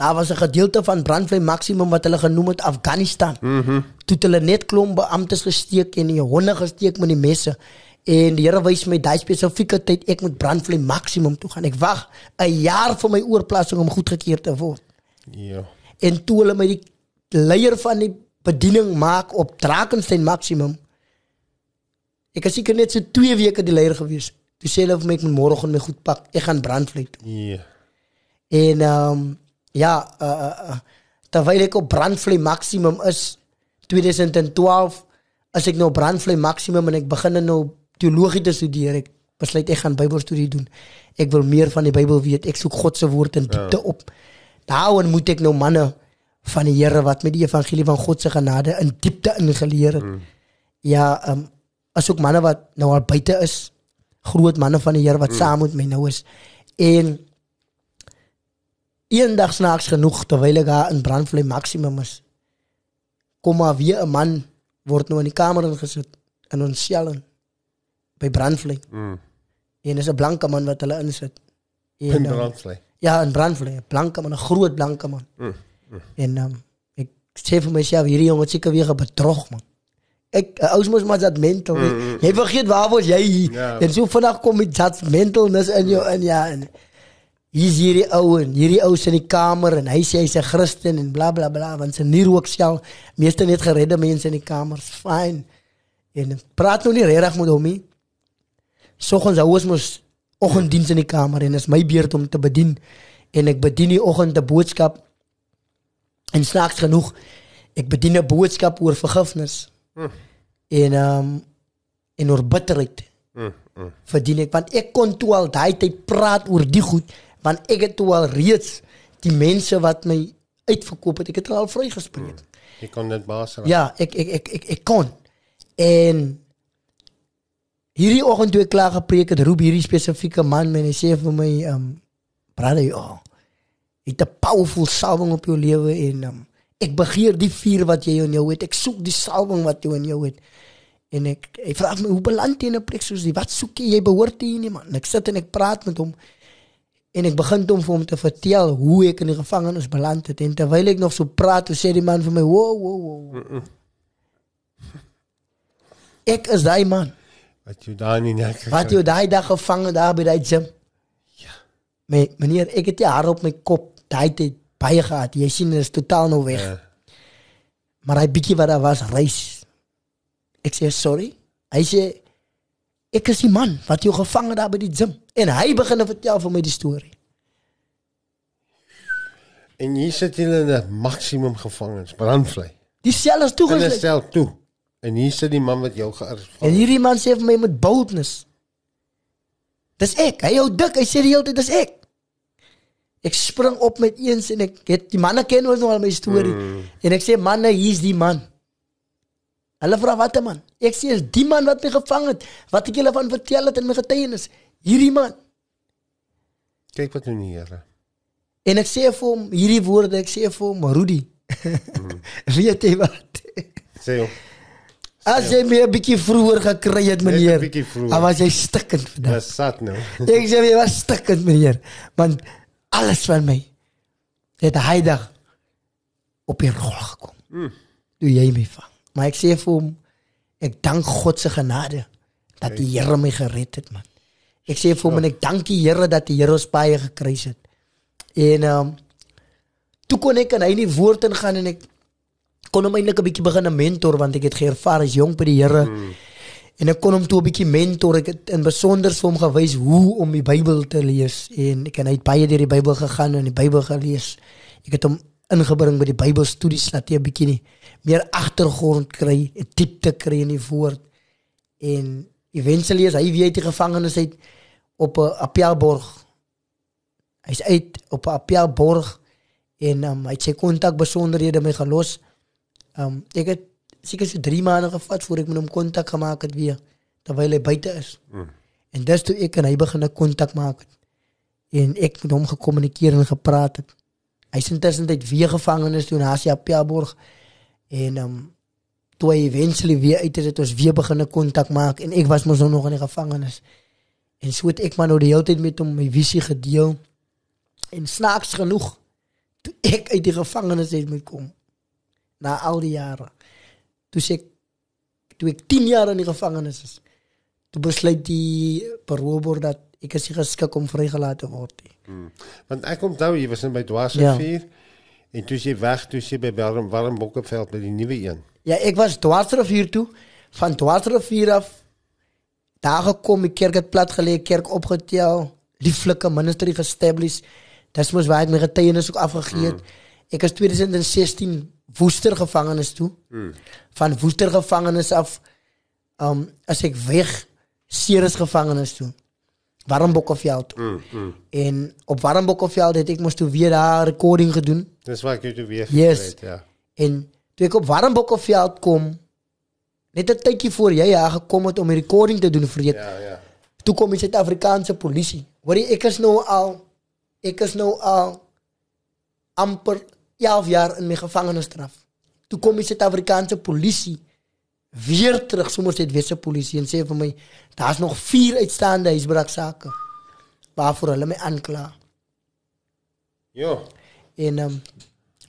daar was 'n gedeelte van brandvlei maksimum wat hulle genoem het Afghanistan. Mhm. Mm toe hulle net klomp beamptes gesteek en die honde gesteek met die messe. En die Here wys my daai spesifieke tyd ek moet brandvlei maksimum toe gaan. Ek wag 'n jaar vir my oorplasing om goedgekeur te word. Jo. En toe hulle my die leier van die bediening maak op Drakenstein maksimum. Ek het seker net so 2 weke die leier gewees. Toe sê hulle vir my ek moet môre gaan my goed pak. Ek gaan brandvlei toe. Ja. En ehm um, ja, uh, uh, uh, terwyl ek op brandvlei maksimum is 2012 as ek nou op brandvlei maksimum en ek begin nou teologie te studeer. Ek besluit ek gaan Bybelstudie doen. Ek wil meer van die Bybel weet. Ek soek God se woord in diepte ja. op. Daaroor moet ek nou manne van die Here wat met die evangelie van God se genade in diepte ingeleer het. Mm. Ja, ehm um, asook manne wat nou al buite is, groot manne van die Here wat mm. saam met my nou is. En eendag snaaks genoeg terwyl ek daar in brandvlei maksimum is, kom maar weer 'n man word nou in die kamer ingesit in ons sel by brandvlei. Mm. En is 'n blanke man wat hulle insit. In En, um, brandvlei. ja, in brandvlei, 'n blanke man, 'n groot blanke man. Mm. En um, ek sê vir myself hierdie jongen het seker weer gebedrog man. Ek uh, ou mos maar dat mental. Mm. Jy vergeet waar was jy hier? Ja. En so vandag kom met dat mentalness in jou in ja en hier's hierdie ou en hierdie ou in die kamer en hy sê hy's 'n Christen en bla bla bla want sy nie rook sel meeste net geredde mense in die kamers. Fyn. En praat nou nie regtig met hom nie. Soggens hou ons mos oggenddiens in die kamer en is my beurt om te bedien en ek bedien die oggend 'n boodskap en snaaks genoeg ek bedien 'n boodskap oor vergifnis. Mm. En um, en oor bitterheid Mm. Mm. verdien ek want ek kon toe al daai tyd praat oor die goed want ek het toe al reeds die mense wat my uitverkoop het ek het al vrygespreek. Jy kon dit baas raak. Ja, ek ek ek ek, ek kon. En hierdie oggend toe ek klaar gepreek het, roep hierdie spesifieke man my en hy sê vir my um, brother, ja. Jy het 'n powerful salwing op jou lewe en um, ek begeer die vuur wat jy in jou het. Ek soek die salwing wat jy in jou het. En ek hy vra my hoe beland jy in 'n plek soos die? Wat soek jy? Jy behoort hier nie man. En ek sit en ek praat met hom. En ek begin toe vir hom te vertel hoe ek in die gevangenis beland het en terwyl ek nog so praat, toe sê die man vir my, "Wow, wow, wow." Ek is daai man. Wat jy daar nie nek. Wat jy daai dag gevang daar by daai gym. My meneer, ek het die haar op my kop daai tyd baie gehad. Jy sien dit is totaal nou weg. Ja. Maar hy bietjie wat daar was, reis. Ek sê sorry. Hy sê ek is die man wat jou gevang het daar by die gym. En hy begin te vertel vir my die storie. En hier sit jy in 'n maksimum gevangenis, brandvlei. Die sel is toegesluit. sel toe. En hier sit die man wat jou gearresteer En hierdie man sê vir my met boldness. Dis ek. Hy hou dik. Hy sê die hele tyd dis ek. Ek spring op met eens en ek het die manne ken ons nou al my storie. Mm. En ek sê manne, hier's die man. Hulle vra wat 'n man. Ek sê is die man wat my gevang het, wat ek julle van vertel het in my getuienis. Hierdie man. Kyk wat doen die Here. En ek sê vir hom hierdie woorde, ek sê vir hom Rudy. Mm. Weet jy wat? Sê hom. As jy my 'n bietjie vroeër gekry het, meneer. Dan was jy stikkend vandag. Dis sat nou. Ek sê jy was stikkend, meneer. Want alles van my het hy dag op die rol gekom. Mm. Toe jy my vang. Maar ek sê vir hom ek dank God se genade dat die Here my gered het, man. Ek sê vir hom en ek dank die Here dat die Here ons baie gekruis het. En ehm um, toe kon ek in hy in die woord ingaan en ek kon hom eintlik 'n bietjie begin mentor want ek het geervaar as jong by die Here. Mm. En ek kon hom toe 'n bietjie mentor. Ek het in besonder vir hom gewys hoe om die Bybel te lees en ek en hy het baie deur die Bybel gegaan en die Bybel gelees. Ek het hom ingebring by die Bybelstudies laat hy 'n bietjie meer agtergrond kry, 'n diepte kry in die woord. En eventually is hy weer uit die gevangenis uit op 'n appelborg. Hy's uit op 'n appelborg en um, hy het sy kontak besonderhede my gelos. Um ek het seker so 3 maande gevat voor ek met hom kontak gemaak het weer terwyl hy buite is. Mm. En dis toe ek en hy begin 'n kontak maak het. En ek met hom gekommunikeer en gepraat het. Hy's intussen tyd weer gevangenes toe in Asia Piaborg en um toe hy eventually weer uit is het ons weer begin 'n kontak maak en ek was mos nou nog in die gevangenis. En so het ek maar nou die hele tyd met hom my visie gedeel. En snaaks genoeg toe ek uit die gevangenis uit moet kom na al die jare. Toe sê ek toe ek 10 jaar in die gevangenis is. Toe besluit die parolebord dat ek nie geskik om vrygelaat te word nie. Want ek onthou jy was in by Ja. Dwarsrivier en toe jy weg, toe jy by Warm Warm Bokkeveld by die nuwe een. Ja, ek was dwarsrivier toe van dwarsrivier af daar gekom, die kerk het plat gelê, kerk opgetel, lieflike ministry gestablish. Dis mos waar ek my getuienis ook afgegee het. Ek is 2016 Woester gevangenis toe. Mm. Van Woester gevangenis af um as ek weg Ceres gevangenis toe. Warmbokkeveld toe. Mm, mm. En op Warmbokkeveld het ek mos toe weer daar recording gedoen. Dis waar ek jou toe weer Yes. gekry het, ja. En toe ek op Warmbokkeveld kom, net 'n tydjie voor jy daar gekom het om die recording te doen vir jy. Ja, ja. Toe kom die Suid-Afrikaanse polisie. Hoor jy, ek is nou al ek is nou al amper 11 jaar in my gevangenisstraf. Toe kom die Suid-Afrikaanse polisie weer terug, sommer dit weer se polisie en sê vir my, daar's nog 4 uitstaande huisbraaksake waarvoor hulle my aankla. Ja. En um,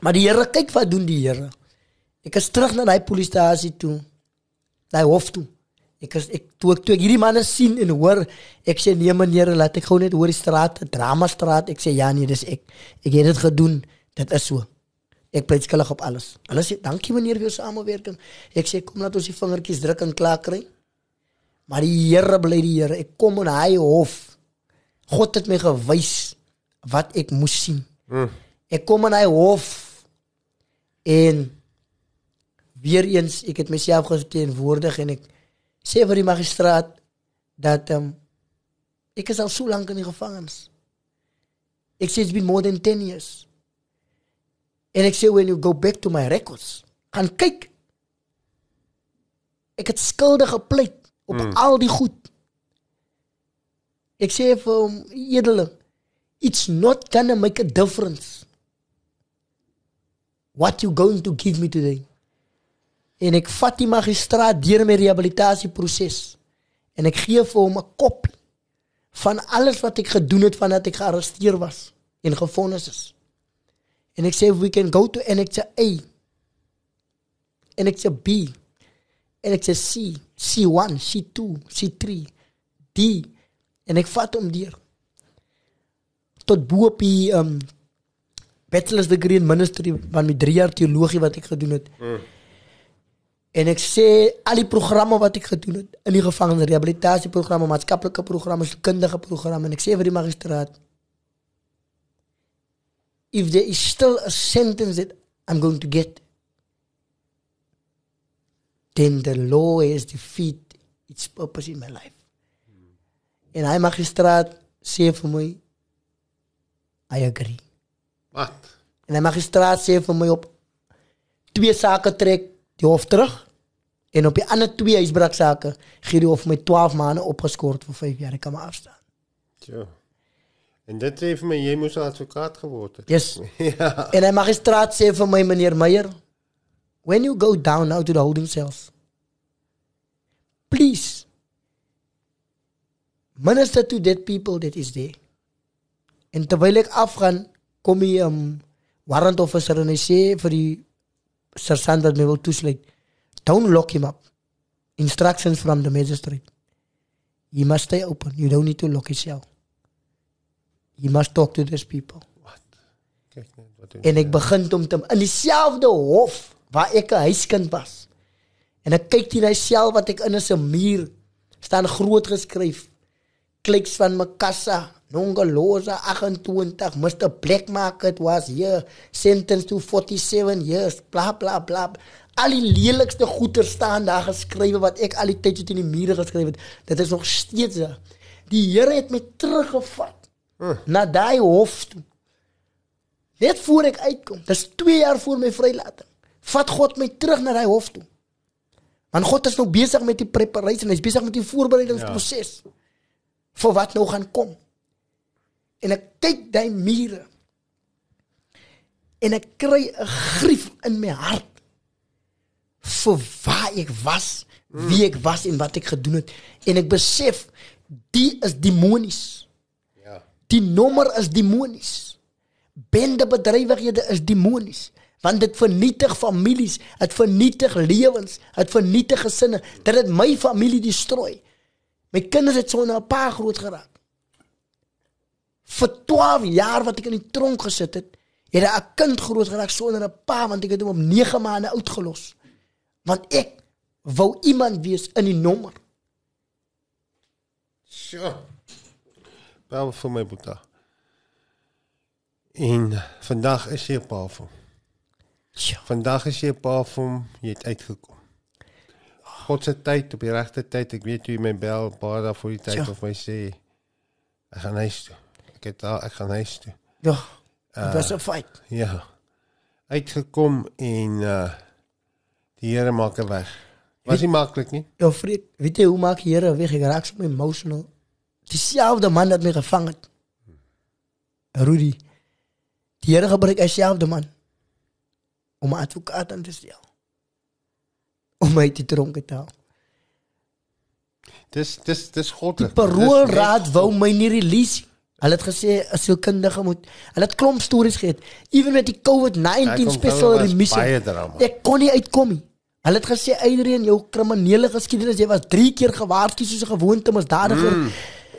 maar die Here kyk wat doen die Here. Ek is terug na daai polisiestasie toe. Daai hof toe. Ek is ek toe ek toe ek hierdie manne sien en hoor, ek sê nee meneer, laat ek gou net hoor die straat, drama straat. Ek sê ja nee, dis ek. Ek het dit gedoen. Dit is so. Ek pleit skuldig op alles. Hulle sê dankie meneer vir jou samewerking. Ek sê kom laat ons die vingertjies druk en klaar kry. Maar die Here bly die Here. Ek kom in hy hof. God het my gewys wat ek moes sien. Mm. Ek kom in hy hof en weer eens ek het myself geteenwoordig en ek sê vir die magistraat dat um, ek is al so lank in die gevangenis. Ek sê it's been more than 10 years. En ek sê when you go back to my records, gaan kyk. Ek het skuldig gepleit op mm. al die goed. Ek sê vir hom edele, it's not gonna make a difference what you going to give me today. En ek vat die magistraat deur my rehabilitasieproses en ek gee vir hom 'n kopie van alles wat ek gedoen het vandat ek gearresteer was en gefonnis is. En ek sê we can go to annex A, annex B, annex C, C1, C2, C3, D en ek vat hom deur tot bo op die um bachelor's degree in ministry van my 3 jaar teologie wat ek gedoen het. Mm. En ek sê al die programme wat ek gedoen het in die gevangenis, rehabilitasieprogramme, maatskaplike programme, kundige programme en ek sê vir die magistraat if there is still a sentence that I'm going to get then the law has defeat its purpose in my life. Mm. En hy magistraat sê vir my I agree. Wat? En die magistraat sê vir my op twee sake trek die hof terug en op die ander twee huisbraaksake gee die hof my 12 maande opgeskort vir 5 jaar. Ek kan maar afstaan. Ja. En dit sê vir my jy moes 'n advokaat geword het. Yes. ja. En die magistraat sê vir my meneer Meyer, when you go down now to the holding cells, please minister to that people that is there. En terwyl ek afgaan, kom die um, warrant officer en hy sê vir die sergeant wat my wil toesluit, don't lock him up. Instructions from the magistrate. You must stay open. You don't need to lock yourself. You must talk to these people. Kyk net wat doen. En ek begin om te in dieselfde hof waar ek 'n huiskind was. En ek kyk teen hy sel wat ek in 'n muur staan groot geskryf. Kliks van Makassa, Nongaloza 28, Mr Black Market was here sentenced to 47 years, bla bla bla. Al die lelikste goeie staan daar geskrywe wat ek al die tyd so teen die mure geskryf het. Dit is nog steeds. Die Here het my teruggevat na daai hof toe. Net voor ek uitkom, dis 2 jaar voor my vrylating. Vat God my terug na daai hof toe. Want God is nou besig met die preparasie, hy's besig met die voorbereidingsproses ja. vir wat nou gaan kom. En ek kyk daai mure. En ek kry 'n grief in my hart vir waar ek was, wie ek was en wat ek gedoen het. En ek besef die is demonies. Die nommer is demonies. Bende bedrywighede is demonies want dit vernietig families, dit vernietig lewens, dit vernietig gesinne. Dit het my familie destrooi. My kinders het sonder 'n pa groot geraak. Vir 12 jaar wat ek in die tronk gesit het, het 'n kind groot geraak sonder 'n pa want ek het hom op 9 maande oud gelos. Want ek wou iemand wees in die nommer. Sjoe. Bel vir my boeta. En vandag is jy 'n pa van. Ja. Vandag is jy 'n pa van, jy het uitgekom. God se tyd op die regte tyd. Ek weet jy my bel paar dae voor die tyd Ja. of my sê ek gaan huis toe. Ek het daar ek gaan huis toe. Ja. Dit was 'n fight. Ja. Uitgekom en uh die Here maak 'n weg. Was nie maklik nie. Ja, vriend, weet jy hoe maak die Here weg? Ek raak so emotional. Dieselfde man wat my gevang het. Rudy. Die Here gebruik dieselfde man om 'n advokaat aan te stel. Om my te tronk te haal. Dis dis dis God. Die paroolraad wou my nie release. Hulle het gesê 'n sielkundige moet. Hulle het klomp stories gehad. Ewen met die Kyk, COVID-19 onthou, special was remission. baie drama. Ek kon nie uitkom nie. Hulle het gesê Adrian, jou kriminele geskiedenis, jy was 3 keer gewaarsku soos 'n gewoonte misdadiger. Mm.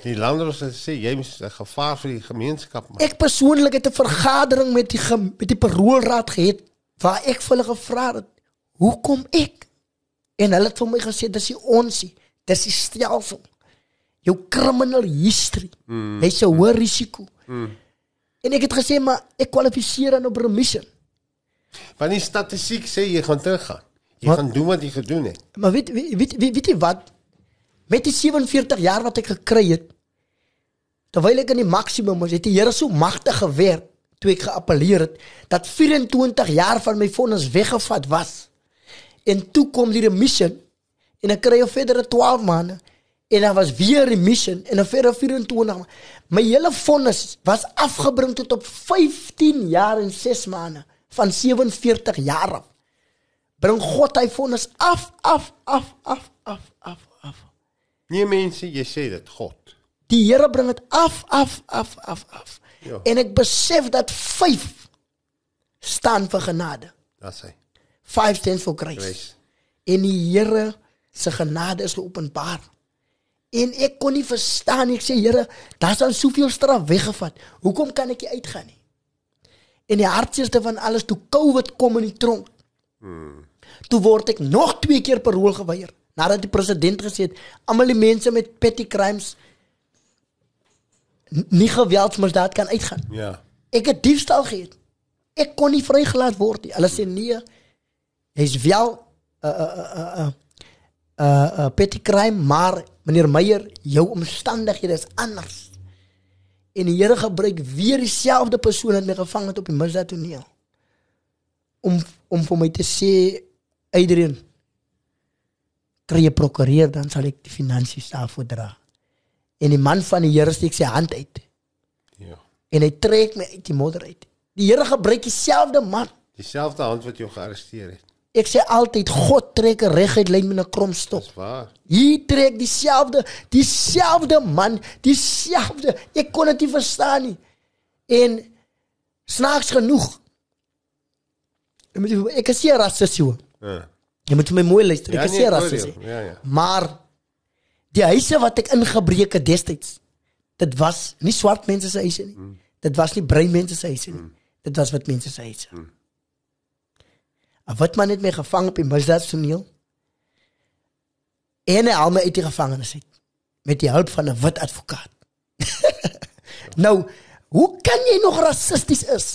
Die landros het sê jy is 'n gevaar vir die gemeenskap man. Ek persoonlik het 'n vergadering met die gem- met die paroolraad gehad waar ek vir hulle gevra het, "Hoekom ek?" En hulle het vir my gesê dis die onsie, dis die stelsel. Jou criminal history. Mm. Hy's 'n hoë risiko. Mm. En ek het gesê maar ek kwalifiseer aan op remission. Want die statistiek sê jy gaan teruggaan. Jy Wat? gaan doen wat jy gedoen het. Maar weet weet weet, weet, weet jy wat? Met die 47 jaar wat ek gekry het, terwyl ek in die maksimum was, het die Here so magtig gewerk toe ek geappelleer het dat 24 jaar van my vonnis weggevat was. En toe kom die remission en ek kry 'n verdere 12 maande en daar was weer remission en 'n verdere 24 maande. My hele vonnis was afgebring tot op 15 jaar en 6 maande van 47 jaar af bring God hy vonnis af af af af af af. Nee mense, jy sê dit God. Die Here bring dit af af af af af. Ja. En ek besef dat 5 staan vir genade. Dis hy. 5 stands for grace. En die Here se genade is geopenbaar. En ek kon nie verstaan nie. Ek sê Here, daar's dan soveel straf weggevat. Hoekom kan ek nie uitgaan nie? En die hartseerste van alles toe COVID kom in die tronk. Toe word ek nog twee keer parool geweier nadat die president gesê het almal die mense met petty crimes nie geweldsmisdaad kan uitgaan. Ja. Ek het diefstal gehad. Ek kon nie vrygelaat word nie. Hulle sê nee. Hy's wel 'n 'n 'n 'n 'n 'n petty crime, maar meneer Meyer, jou omstandighede is anders. En die Here gebruik weer dieselfde persoon wat my gevang het op die misdaadtoneel. Om om vir my te sê Adrian kry 'n prokureur dan sal ek die finansies daarvoor dra. En die man van die Here steek sy hand uit Ja. en hy trek my uit die modder uit. Die Here gebruik dieselfde man. Dieselfde hand wat jou gearresteer het. Ek sê altyd God trek 'n reguit lyn met 'n krom stok. Dis waar. Hier trek dieselfde, dieselfde man, dieselfde. Ek kon dit nie verstaan nie. En snaaks genoeg. Ek moet ek is nie rassist joh. Ja. Jy moet my mooi luister. Ek Ja, is nee, jou. nie. Ja, ja. Maar die huise wat ek ingebreek het destyds, dit was nie swart mense se huise nie. Mm. Dit was nie bruin mense se huise nie. Dit was wit mense se huise. Mm. En wat man het my gevang op die misdaadtoneel? En hy haal my uit die gevangenis uit met die hulp van 'n wit advokaat. nou, hoe kan jy nog rassisties is?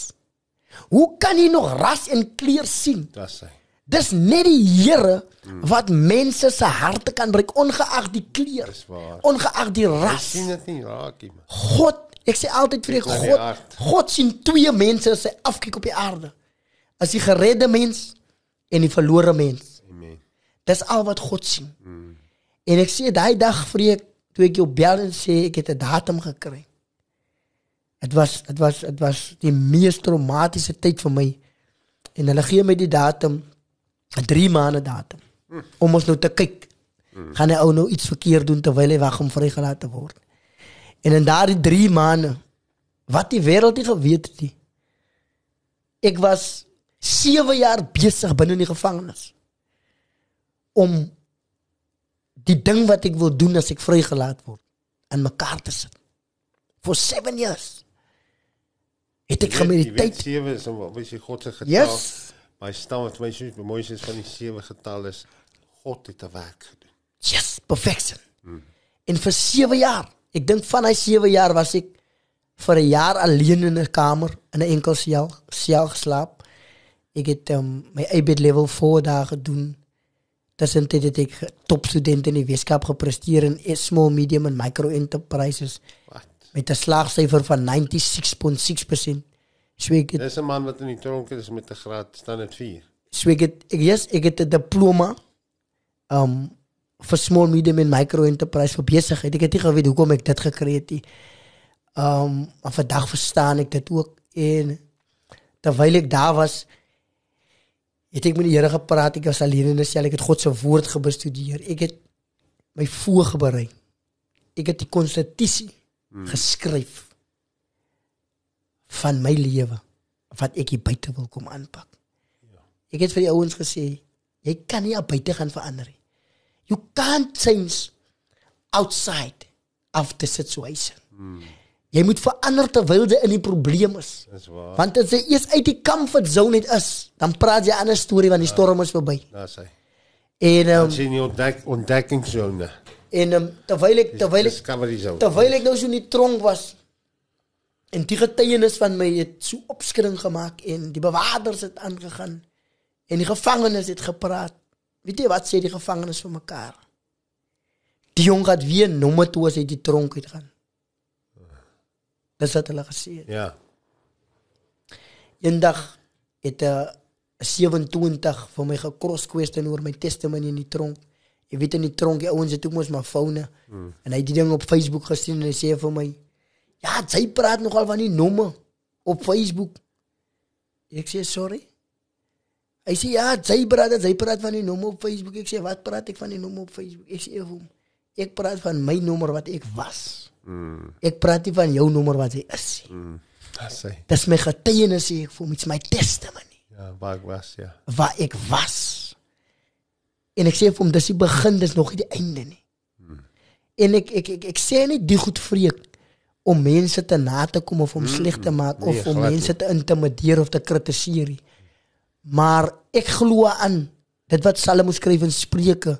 Hoe kan jy nog ras en kleur sien? Dis hy. Dis net die Here wat mense se harte kan breek ongeag die kleur, Dis waar. ongeag die Jy ras. sien dit nie raak nie. man. God, ek sê altyd vir Kyk jou na die God, hart. God sien twee mense hy afkyk op die aarde. As die geredde mens en die verlore mens. Amen. Dis al wat God sien. En ek sê daai dag vreek toe ek jou bel en sê ek het 'n datum gekry. Dit was dit was dit was die mees traumatiese tyd vir my. En hulle gee my die datum 3 maande datum. Om ons nou te kyk. Gaan hy ou nou iets verkeerd doen terwyl hy wag om vrygelaat te word. En in daardie 3 maande wat die wêreld nie geweet het nie. Ek was 7 jaar besig binne in die gevangenis om die ding wat ek wil doen as ek vrygelaat word in mekaar te sit. For 7 years. Het ek gemediteer. sewe is om wat jy God se getal. Yes. My stam wat my so mooi is van die sewe getal is God het 'n werk gedoen. Yes, perfection. En vir 7 jaar. Ek dink van hy 7 jaar was ek vir 'n jaar alleen in 'n kamer in 'n enkel sel, sel geslaap. Ek het um, my IBED level 4 dae gedoen. Tussentyd het ek topstudent in die wetenskap gepresteer in small, medium en micro enterprises Wat? met 'n slaagsyfer van 96.6%. So ek het, Dis 'n man wat in die tronk is met 'n graad standaard 4. so ek het ek yes, ek het 'n diploma um vir small, medium en micro enterprise vir besigheid. Ek het nie geweet hoekom ek dit gekry het nie. Um maar vandag verstaan ek dit ook en terwyl ek daar was het ek met die Here gepraat. Ek was alleen in 'n sel. Ek het God se woord gebestudeer. Ek het my voorberei. Ek het die konstitusie hmm. geskryf van my lewe wat ek hier buite wil kom aanpak. Ek het vir die ouens gesê, jy kan nie buite gaan verander nie. You can't change outside of the situation. Hmm. Jy moet verander terwyl jy in die probleem is. Dis waar. Want as jy eers uit die comfort zone uit is, dan praat jy 'n ander storie want die storm is verby. Daar's hy. En um, sien die ontdek ontdekkingszone. en um, terwyl ek terwyl ek terwyl ek nou so in die tronk was en die getuienis van my het so opskudding gemaak en die bewakers het aangegaan en die gevangenes het gepraat. Weet jy wat sê die gevangenes vir mekaar? Die jong gaat weer nommer toe as hy die tronk uitgaan. Dis wat hulle gesê het. Ja. Eendag het 'n 27 vir my gekros question oor my testimony in die tronk. Jy weet in die tronk, die ouens het ook mos maar foune. Mm. En hy het die ding op Facebook gesien en hy sê vir my: "Ja, jy praat nogal van die nomme op Facebook." Ek sê: "Sorry." Hy sê: "Ja, jy praat, jy praat van die nomme op Facebook." Ek sê: "Wat praat ek van die nomme op Facebook?" Ek sê: "Vir hom, ek praat van my nommer wat ek was. Mm. Ek praat nie van jou nommer wat jy is nie." Mm. Hy. Dis my getuienis sê ek vir hom, it's my testimony Ja, waar ek was, ja. waar ek was. En ek sê vir hom dis die begin, dis nog nie die einde nie. Hmm. En ek ek ek, ek sê nie die goed vreek om mense te na te kom of om hmm. sleg te maak Nee, of om glad mense te intimideer of te kritiseer nie. Maar ek glo aan dit wat Salomo skryf in Spreuke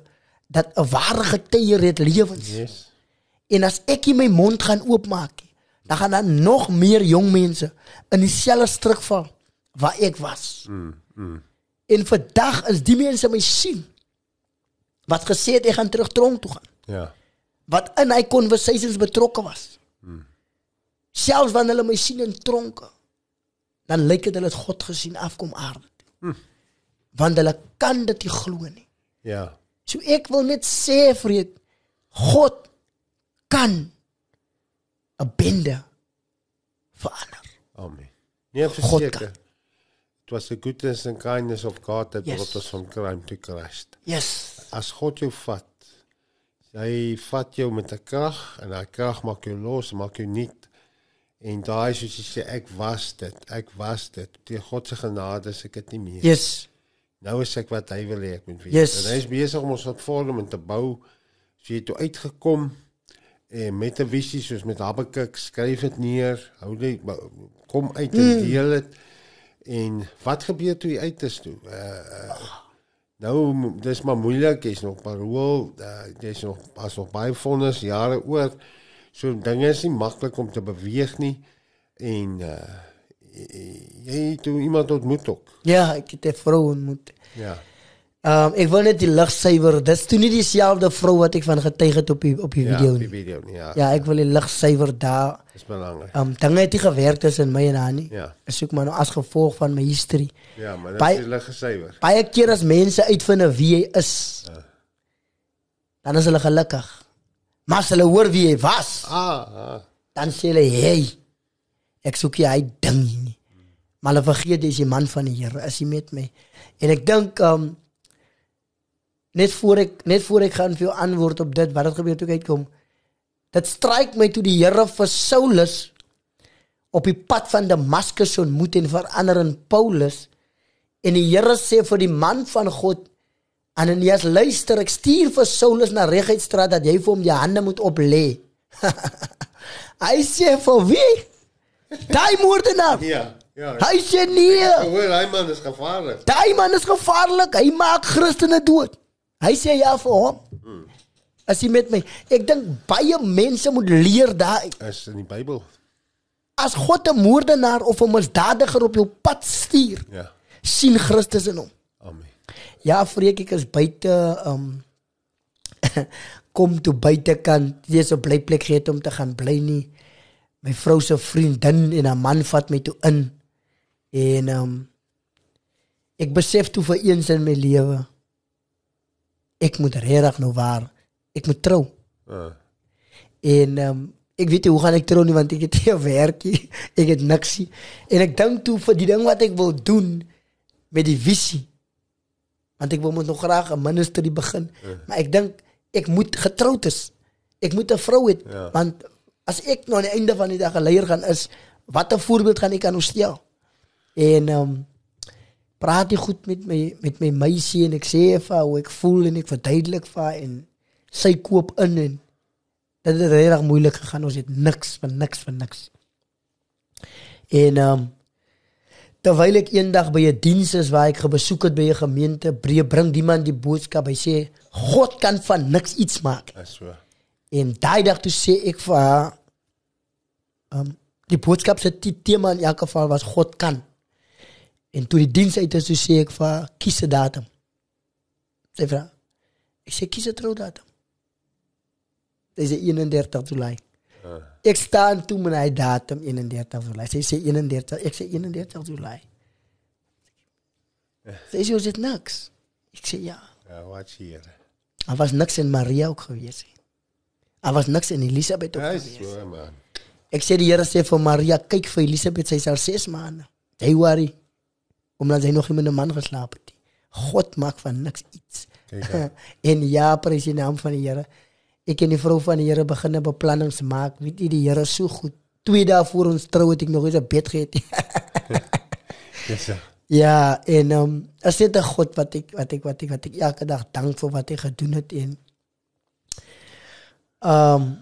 dat 'n ware getuie red lewens. Yes. En as ek nie my mond gaan oopmaak nie, dan gaan daar nog meer jong mense in dieselfde struik val waar ek was. Mm. Mm. En vandag is die mense my sien wat gesê het ek gaan terug tronk toe gaan. Ja. Wat in hy conversations betrokke was. Selfs wanneer hulle my sien in tronke, dan lyk dit hulle het God gesien afkom aarde. toe. Want hulle kan dit nie glo nie. Ja. So ek wil net sê vreed God kan 'n bende verander. Amen. Nee, verseker. it was the goodness and kindness of God that Yes. brought us from crime to Christ. Yes. As God jou vat, hy vat jou met 'n krag en daai krag maak jou los, maak jou nuut. En daai soos jy sê ek was dit, ek was dit. Deur God se genade is ek dit nie meer. Yes. Nou is ek wat hy wil hê ek moet wees. Yes. En hy is besig om ons en te bou. So jy het toe uitgekom en met 'n visie soos met Habakuk, skryf dit neer, hou dit kom uit en Hmm. deel dit. En wat gebeur toe jy uit is toe? Uh, uh nou dis maar moeilik, jy's nog parol, uh, jy's nog as nog baie vonnis jare oor. So dinge is nie maklik om te beweeg nie en uh jy het iemand ontmoet ook. Ja, ek het 'n vrou ontmoet. Ja. Ehm um, ek wil net die lig suiwer. Dis toe nie dieselfde vrou wat ek van getuig het op die op die Ja, video die nie. video nie. Ja, Ja, ek wil die lig suiwer daar. is belangrik. Ehm um, dinge het nie gewerk tussen my en haar nie. Ja. Ek soek maar nou as gevolg van my history. Ja, maar dit is lig gesuiwer. Baie keer as mense uitvind wie jy is, dan is hulle gelukkig. Maar as hulle hoor wie jy was, Ah, ah. dan sê hulle, "Hey, ek soek jy hy ding nie." Maar hulle vergeet dis die man van die Here, is hy met my. En ek dink um net voor ek net voor ek gaan vir jou antwoord op dit wat het gebeur toe ek uitkom. Dit stryk my toe die Here vir Saulus op die pad van Damaskus ontmoet en verander in Paulus. En die Here sê vir die man van God Ananias, luister, ek stuur vir Saulus na Reguitstraat dat jy vir hom jou hande moet oplê. Hy sê vir wie? Daai moordenaar. Ja, ja. Hy sê nee. Hoor, hy man is gevaarlik. Daai man is gevaarlik. Hy maak Christene dood. Hy sê ja vir hom. As jy met my, ek dink baie mense moet leer daai. Is in die Bybel. As God 'n moordenaar of 'n misdadiger op jou pad stuur, Ja. sien Christus in hom. Ja, vreek ek is buite um kom toe buitekant. Dis 'n blyplek gee om te gaan bly nie. My vrou se vriendin en haar man vat my toe in. En um ek besef toe vir eens in my lewe ek moet regtig nou waar ek moet trou. Uh, En um, ek weet nie hoe gaan ek trou nie want ek het nie 'n werkie. Ek het niks nie. En ek dink toe vir die ding wat ek wil doen met die visie. Want ek wil moet nog graag 'n ministerie begin. Maar ek dink ek moet getroud is. Ek moet 'n vrou hê Ja. want as ek nou aan die einde van die dag 'n leier gaan is, wat 'n voorbeeld gaan ek aan ons stel? En ehm um, praat jy goed met my met my meisie en ek sê vir hoe ek voel en ek verduidelik vir haar en sy koop in en dit het regtig moeilik gegaan ons het niks van niks van niks en ehm um, terwyl ek eendag by 'n diens is waar ek gebesoek het by 'n gemeente breë bring die man die boodskap hy sê God kan van niks iets maak is so. en daai dag toe sê ek vir haar um, die boodskap se ti- tema in elk geval was God kan. En toe die diens uit is, toe sê ek vir haar, kies 'n datum. Sy vra. Ek sê kies 'n troudatum. Dis 31 Julie. Ek staan toe met hy datum 31 Julie. Sy sê 31, ek sê 31 Julie. Sy sê ons het niks. Ek sê ja. Ja, wat hier. Er was niks in Maria ook gewees nie. Er was niks in Elisabeth ook Ja, is gewees. so man. Ek sê die Here sê vir Maria, kyk vir Elisabeth, sy sal 6 maande. Jy worry omdat sy nog nie met 'n man geslaap het nie. God maak van niks iets. Kyk dan. en ja, prys die naam van die Here. Ek en die vrou van die Here begin beplannings maak. Weet jy die Here so goed. Twee dae voor ons trou het ek nog eens 'n bed gehad. Dis ja. ja, en ehm um, as dit 'n God wat ek wat ek wat ek wat ek elke dag dank vir wat hy gedoen het en ehm um,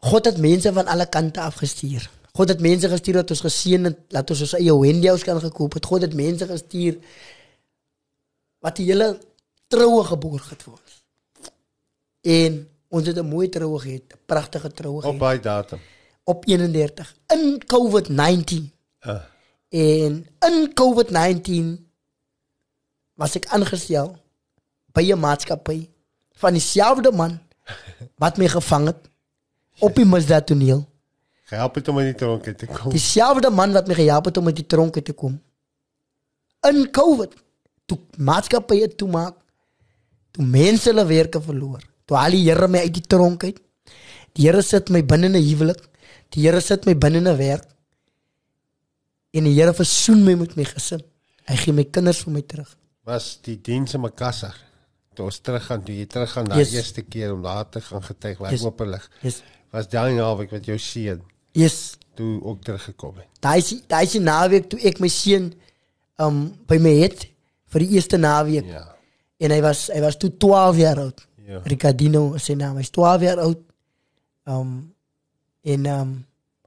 God het mense van alle kante afgestuur. God het mense gestuur dat ons geseën het, laat ons ons eie Wendy house kan gekoop het. God het mense gestuur wat die hele troue geborg het vir ons. En ons het 'n mooi troue gehad, 'n pragtige troue Op gehad baie datum. op 31 in COVID-19. Uh, En in COVID-19 was ek aangestel by 'n maatskappy van dieselfde man wat my gevang het op die misdaad toneel. help dit om in die tronk te kom. Dieselfde man wat my gehelp het om uit die tronk uit te kom. In COVID toe maatskappye toemaak, toe mense hulle werke verloor, toe al die Here my uit die tronk uit. Die Here sit my binne 'n huwelik. Die Here sit my binne 'n werk. En die Here versoen my met my gesin. Hy gee my kinders vir my terug. Was die diens in Makassar. Toe ons teruggaan, toe jy teruggaan daai Yes. yes. eerste keer om daar te gaan getuig waar Yes. openlig. Yes. Was daai naweek wat jou seun Yes. toe ook teruggekom het. Daai daai naweek toe ek my seun um by my het vir die eerste naweek. Ja. En hy was hy was toe 12 jaar oud. Ja. Ricardino is sy naam. Hy's 12 jaar oud. Um en um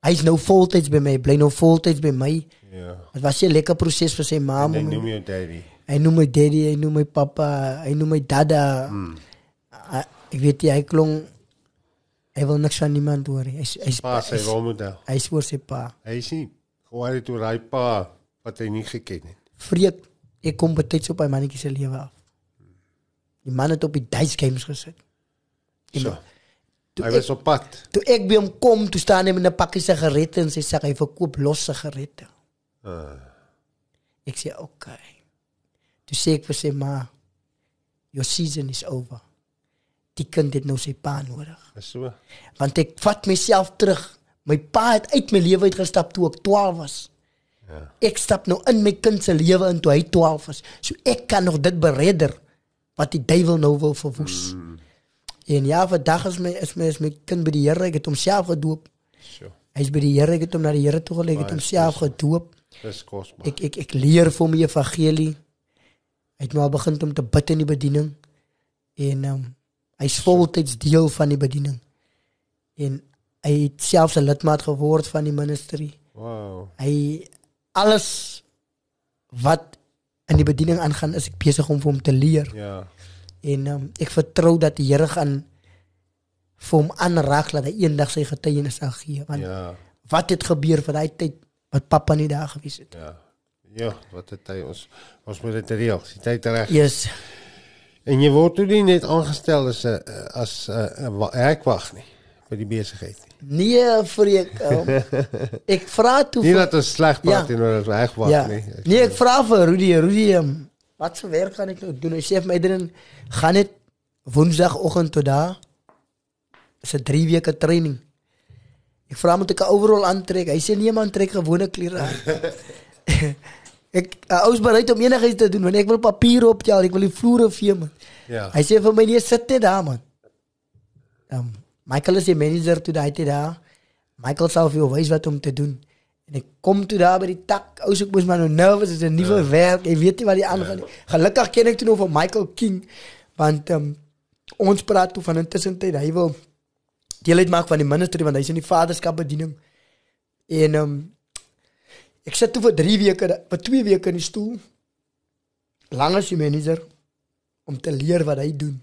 hy's nou voltyds by my, bly nou voltyds by my. Ja. Dit was 'n lekker proses vir sy ma. En hy om- noem jou daddy. Hy noem my daddy, hy noem my pappa, hy noem my dada. Hmm. Mm. Ek weet nie, hy klong hy wil niks van niemand hoor nie. Hy's hy's Pa sy hy's- rolmodel. hy's oor sy pa. Hy sien hoe hy toe daai pa wat hy nie geken het. Vreek, ek kom betyds op hy mannetjie se lewe af. Die man het op die dice games gesit. En So. toe Hy ek, was op pad. toe ek by hom kom, toe staan hy met 'n pakkie sigarette en sy sê hy verkoop los sigarette. Uh, Ek sê okay. Toe sê ek vir sy ma, your season is over. Die kind het nou sy pa nodig. is so. Want ek vat myself terug. My pa het uit my lewe uitgestap toe ek 12 was. Ja. Ek stap nou in my kind se lewe in toe hy 12 was. So ek kan nog dit beredder wat die duiwel nou wil verwoes. Mm. En ja, vandag is my is my is my kind by die Here. Ek het hom self gedoop. So. Hy's by die Here. Ek het hom na die Here toe gelei. Ek het hom self gedoop. Dis kosbaar. Ek ek ek leer vir my evangelie. Hy het nou al begin om te bid in die bediening. En ehm um, hy's voltyds deel van die bediening. En hy het selfs 'n lidmaat geword van die ministerie. Wow. Hy alles wat in die bediening aangaan is ek besig om vir hom te leer. Ja. En um, ek vertrou dat die Here gaan vir hom aanraak dat hy eendag sy getuienis sal gee. Want ja. Ja. wat het gebeur vir daai tyd wat pappa nie daar gewees het? Ja. Ja, wat het hy ons ons moet dit reël. Die tyd reg. Yes. En jy word toe nie net aangestel as 'n as 'n werkwag nie vir die besigheid nie. Nee, vreek. Um, ek vra toe Nie vir dat ons sleg praat Ja. teenoor as werkwag ja. nie. Nee, ek vra vir Rudy, Rudy, um, wat se werk gaan ek nou doen? Hy sê vir my erin gaan dit woensdagoggend tot daar. Is 'n 3 weke training. Ek vra moet ek 'n overall aantrek. Hy sê nee man, trek gewone klere aan. ek uh, ons bereid om enigiets te doen want ek wil papiere optel, ek wil die vloere vee man. Ja. Hy sê vir my nee, sit net daar man. Um, Michael is die manager toe daai tyd daar. Michael sal vir jou wys wat om te doen. En ek kom toe daar by die tak. Ou ek moes maar nou nervous, is 'n nuwe ja. werk. Ek weet nie wat die aangaan nie. Gelukkig ken ek toe nog van Michael King want um, ons praat toe van intussen tyd hy wil deel uitmaak van die ministerie want hy's in die vaderskap bediening. En um, ek sit toe vir 3 weke, vir 2 weke in die stoel. Lang as die manager om te leer wat hy doen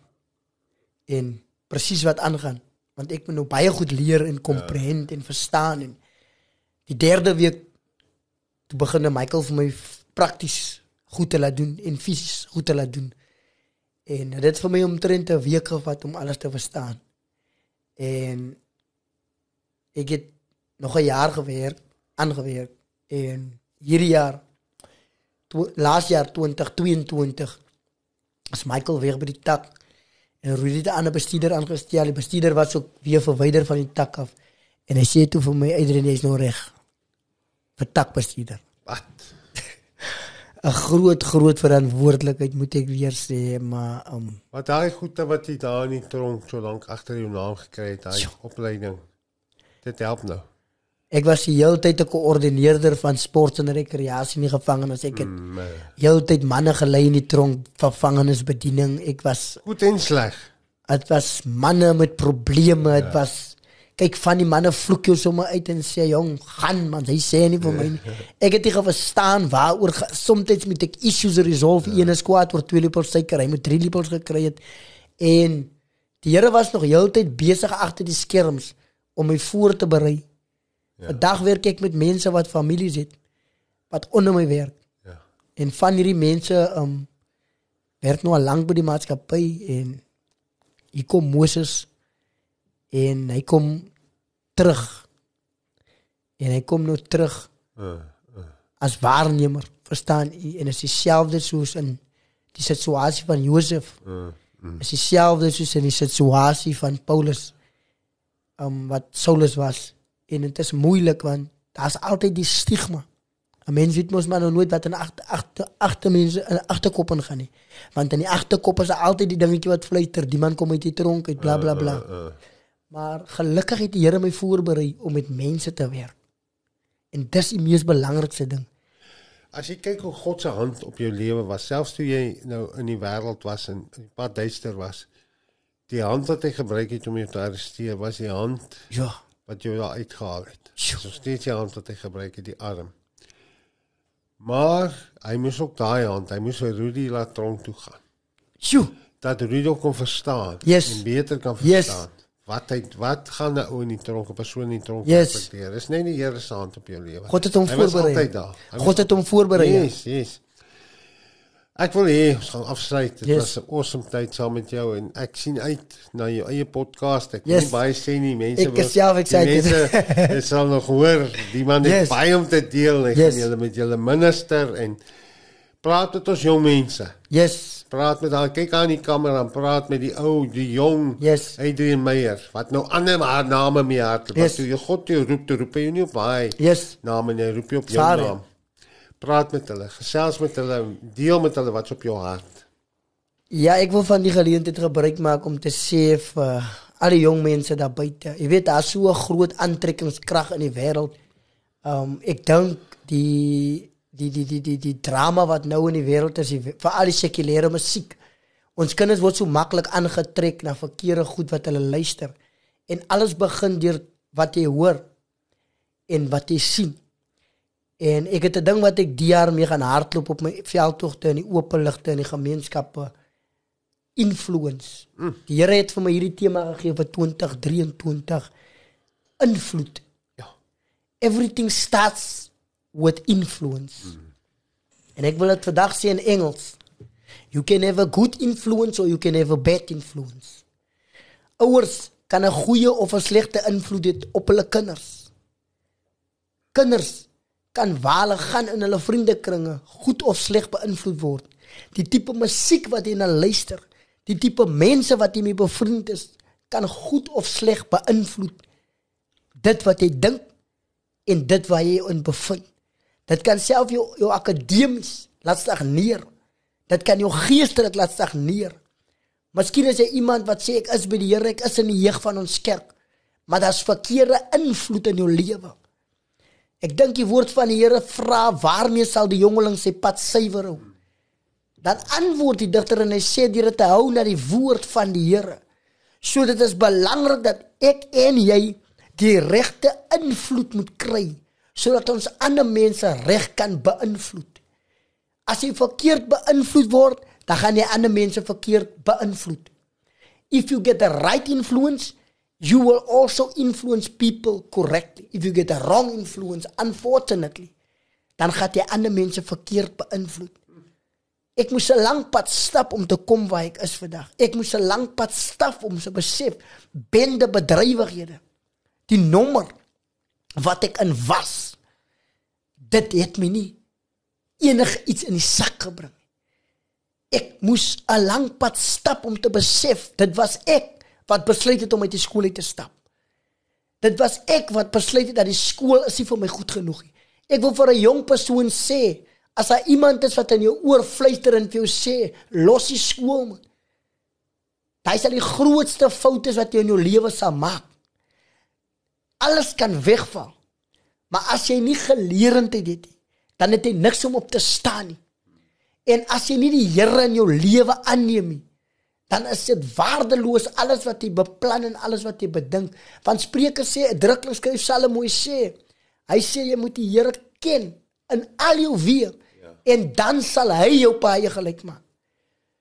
en presies wat aangaan want ek moet nou baie goed leer en komprehend ja. en verstaan en die derde week toe begin Michael vir my prakties goed te laat doen en fisies goed te laat doen en dit het vir my omtrent 'n week gevat om alles te verstaan en ek het nog 'n jaar gewerk aangewerk en hierdie jaar laas jaar 2022 is Michael weer by die tak en Rudy het 'n ander bestuurder aangestel. Die bestuurder was ook weer verwyder van die tak af. En hy sê toe vir my, Adrian, jy's nou reg. Vir takbestuurder. Wat? 'n Groot groot verantwoordelikheid moet ek weer sê, maar um Wat daai goede wat jy daar in die tronk so lank agter jou naam gekry het, daai opleiding. Dit help nou. Ek was die hele tyd 'n koördineerder van sport en rekreasie in die gevangenis. Ek het Mm, eh, heeltyd manne gelei in die tronk gevangenisbediening. Ek was goed en sleg. dit was manne met probleme. Dit ja. was kyk van die manne vloek jou sommer uit en sê jong, gaan man, hy sê nie vir my nie. Ek het nie verstaan waaroor soms moet ek issues resolve ja. een squad oor twee lepels suiker, hy moet drie lepels gekry het. En die Here was nog heeltyd besig agter die skerms om my voor te berei. Ja. Vandag werk ek met mense wat families het wat onder my werk. Ja. En van hierdie mense um werk nou al lank by die maatskappy en hier kom Moses en hy kom terug. En hy kom nou terug Uh, as waarnemer, verstaan u? En is dieselfde soos in die situasie van Josef. uh, Is dieselfde soos in die situasie van Paulus. Um wat Saulus was. En dit is moeilik want daar's altyd die stigma 'n Mens weet mos maar nou nooit wat in agter agter agter mense in agterkop ingaan nie. Want in die agterkop is daar altyd die dingetjie wat fluister, die man kom uit die tronk uit bla bla bla. Uh, uh, uh. Maar gelukkig het die Here my voorberei om met mense te werk. En dis die mees belangrikste ding. As jy kyk hoe God se hand op jou lewe was, selfs toe jy nou in die wêreld was en die pad duister was, die hand wat hy gebruik het om jou te arresteer, was die hand Ja. Wat jou daar uitgehaal het. Sjoe. So steeds die hand wat hy gebruik het, die arm. Maar hy moes ook daai hand, hy moes vir Rudy laat tronk toe gaan. Sjoe. Dat Rudy ook kon verstaan Yes. en beter kan Yes. verstaan. Wat hy wat gaan 'n ou in die tronk, 'n persoon in die tronk Yes. reflekteer. Dis net die Here se hand op jou lewe. God het hom voorberei. God het hom voorberei. Yes, yes. Ek wil hê ons gaan afsluit. Dit Yes. was 'n awesome tyd saam met jou en ek sien uit na jou eie podcast. Ek Yes. wil nie baie sê nie, mense Ek is self excited. Mense jy sal nog hoor, die man het Yes. baie om te deel. Ek Yes. julle met julle minister en praat met ons jong mense. Yes. Praat met haar, kyk aan die kamera en praat met die ou, die jong Yes. Adrian Meyer wat nou ander haar name mee hart. Yes. Toe jy God toe roep, toe roep hy jou nie op daai Yes. naam en jy roep jy op jou Sorry. naam. Praat met hulle, gesels met hulle, deel met hulle wat's op jou hart. Ja, ek wil van die geleentheid gebruik maak om te sê vir al die jong mense daar buite. Jy weet daar's so 'n groot aantrekkingskrag in die wêreld. Um ek dink die die die die die die drama wat nou in die wêreld is, veral die sekulêre musiek. Ons kinders word so maklik aangetrek na verkeerde goed wat hulle luister. En alles begin deur wat jy hoor en wat jy sien. En ek het 'n ding wat ek die jaar mee gaan hardloop op my veldtogte in die oop ligte in die gemeenskappe influence. Mm. Die Here het vir my hierdie tema gegee vir 2023 invloed. Ja. Everything starts with influence. Mm. En ek wil dit vandag sê in Engels. You can have a good influence or you can have a bad influence. Ouers kan 'n goeie of 'n slegte invloed hê op hulle kinders. Kinders kan wale gaan in hulle vriendekringe goed of sleg beïnvloed word. Die tipe musiek wat jy na luister, die tipe mense wat jy mee bevriend is, kan goed of sleg beïnvloed dit wat jy dink en dit waar jy in bevind. Dit kan self jou jou akademies laat stagneer. Dit kan jou geestelik laat stagneer. Miskien is jy iemand wat sê ek is by die Here, ek is in die jeug van ons kerk, maar daar's verkeerde invloed in jou lewe. Ek dink die woord van die Here vra waarmee sal die jongeling sy pad suiwer hou? Dan antwoord die digter en hy sê deur te hou na die woord van die Here. So dit is belangrik dat ek en jy die regte invloed moet kry sodat ons ander mense reg kan beïnvloed. As jy verkeerd beïnvloed word, dan gaan jy ander mense verkeerd beïnvloed. If you get the right influence, you will also influence people correctly. If you get the wrong influence, unfortunately, dan gaan jy ander mense verkeerd beïnvloed. Ek moes 'n lang pad stap om te kom waar ek is vandag. Ek moes 'n lang pad stap om te besef bende bedrywighede. Die nommer wat ek in was, dit het my nie enige iets in die sak gebring. Ek moes 'n lang pad stap om te besef dit was ek wat besluit het om uit die skool uit te stap. Dit was ek wat besluit het dat die skool is nie vir my goed genoeg nie. Ek wil vir 'n jong persoon sê, as daar iemand is wat in jou oor fluister en vir jou sê, los die skool man. Dit is al die grootste foute wat jy in jou lewe sal maak. Alles kan wegval. Maar as jy nie geleerendheid het nie, dan het jy niks om op te staan nie. En as jy nie die Here in jou lewe aanneem nie, dan is dit waardeloos alles wat jy beplan en alles wat jy bedink. Want Spreuke sê, uitdruklik skryf Salomo sê, hy sê jy moet die Here ken in al jou weë ja. en dan sal hy jou paie gelyk maak.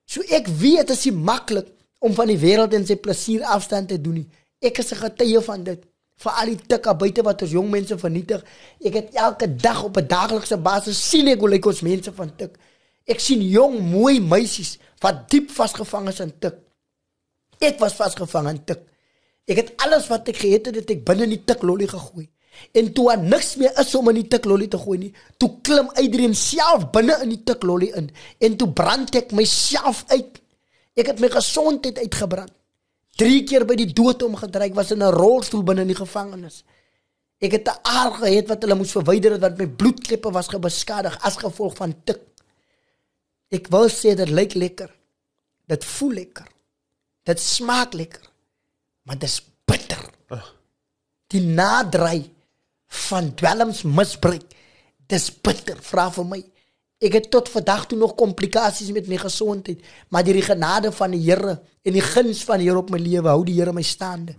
So ek weet dit is nie maklik om van die wêreld en sy plesier afstand te doen nie. Ek is 'n getuie van dit vir al die tikke buite wat ons jong mense vernietig. Ek het elke dag op 'n daaglikse basis sien ek hoe lyk ons mense van tik. Ek sien jong mooi meisies wat diep vasgevang is in tik. Ek was vasgevang in tik. Ek het alles wat ek gehet het, het ek binne in die tik lolly gegooi. En toe aan niks meer is om in die tik lolly te gooi nie, toe klim Adrian self binne in die tik lolly in en toe brand ek myself uit. Ek het my gesondheid uitgebrand. Drie keer by die dood omgedraai. Ek was in 'n rolstoel binne in die gevangenis. Ek het 'n aar gehad wat hulle moes verwyder het want my bloedklippe was gebeskadig as gevolg van tik. Ek wou sê dit lyk lekker. Dit voel lekker. Dit smaak lekker. Maar dit is bitter. Die nadry van dwelms misbruik. Dis bitter, vra vir my. Ek het tot vandag toe nog komplikasies met my gesondheid, maar deur die genade van die Here en die guns van die Here op my lewe hou die Here my staande.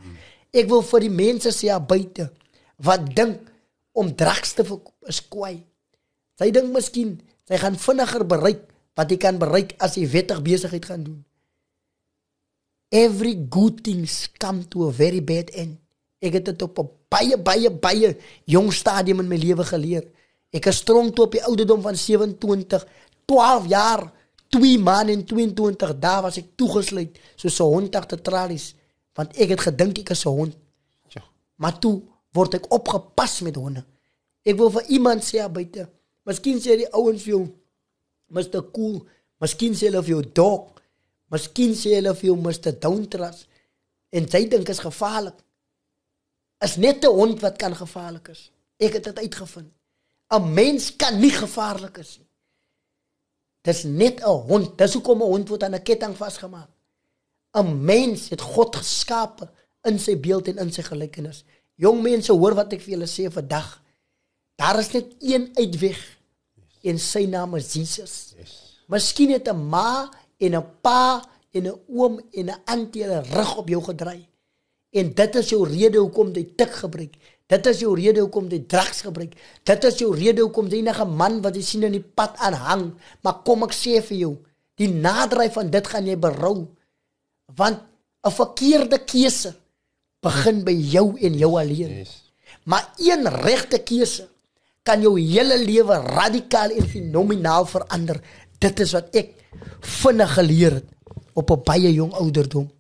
Ek wil vir die mense sê daar buite wat dink om drugs te verkoop is kwaai. Sy dink miskien sy gaan vinniger bereik wat jy kan bereik as jy wettig besigheid gaan doen. Every good thing come to a very bad end. Ek het dit op 'n baie baie baie jong stadium in my lewe geleer. Ek is strong toe op die ouderdom van 27, 12 jaar, 2 maande en 22 dae was ek toegesluit soos 'n hond agter tralies want ek het gedink ek is 'n hond. Ja. Maar toe word ek opgepas met honde. Ek wil vir iemand sê buite. Miskien sê die ouens vir jou Mr. Cool, miskien sê hulle vir jou dog, miskien sê hulle vir jou Mr. Downtras en jy dink is gevaarlik. Is net 'n hond wat kan gevaarlik is. Ek het dit uitgevind. 'n Mens kan nie gevaarlik is nie. Dis net 'n hond. Dis hoekom 'n hond word aan 'n ketting vasgemaak. 'n Mens het God geskape in sy beeld en in sy gelykenis. Jong mense, hoor wat ek vir julle sê vandag. Daar is net een uitweg. En sy naam is Jesus. Yes. Miskien het 'n ma en 'n pa en 'n oom en 'n antie hulle rug op jou gedraai. En dit is jou rede hoekom jy tik gebruik. Dit is jou rede hoekom jy drugs gebruik. Dit is jou rede hoekom jy enige man wat jy sien in die pad aanhang. Maar kom ek sê vir jou, die nadry van dit gaan jy berou. Want 'n verkeerde keuse begin by jou en jou alleen. Yes. Maar een regte keuse kan jou hele lewe radikaal en fenomenaal verander. Dit is wat ek vinnig geleer het op 'n baie jong ouderdom.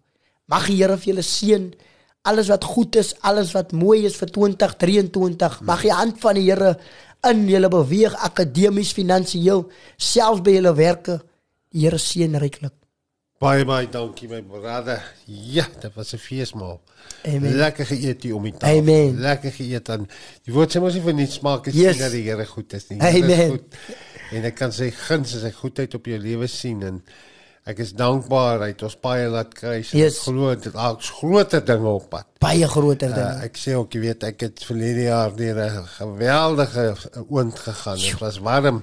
Mag die Here vir julle seën alles wat goed is, alles wat mooi is vir 2023. Mag die hand van die Here in julle beweeg akademies, finansiëel, selfs by julle werke. Die Here seën ryklik. Baie baie dankie my brother. Ja, dit was 'n feesmaal. Amen. Lekker geëet hier om die tafel. Amen. Lekker geëet dan. Die woord sê mos nie vir niks smaak dit Yes. dat die Here goed is nie. Here is Amen. goed. En ek kan sy guns en sy goedheid op jou lewe sien en ek is dankbaar hy het ons baie laat kry. Yes. Glo dit daar's groot dinge op pad. Baie groter dinge. Uh, ek sê ook jy weet ek het verlede jaar deur 'n geweldige oond gegaan. Dit was warm.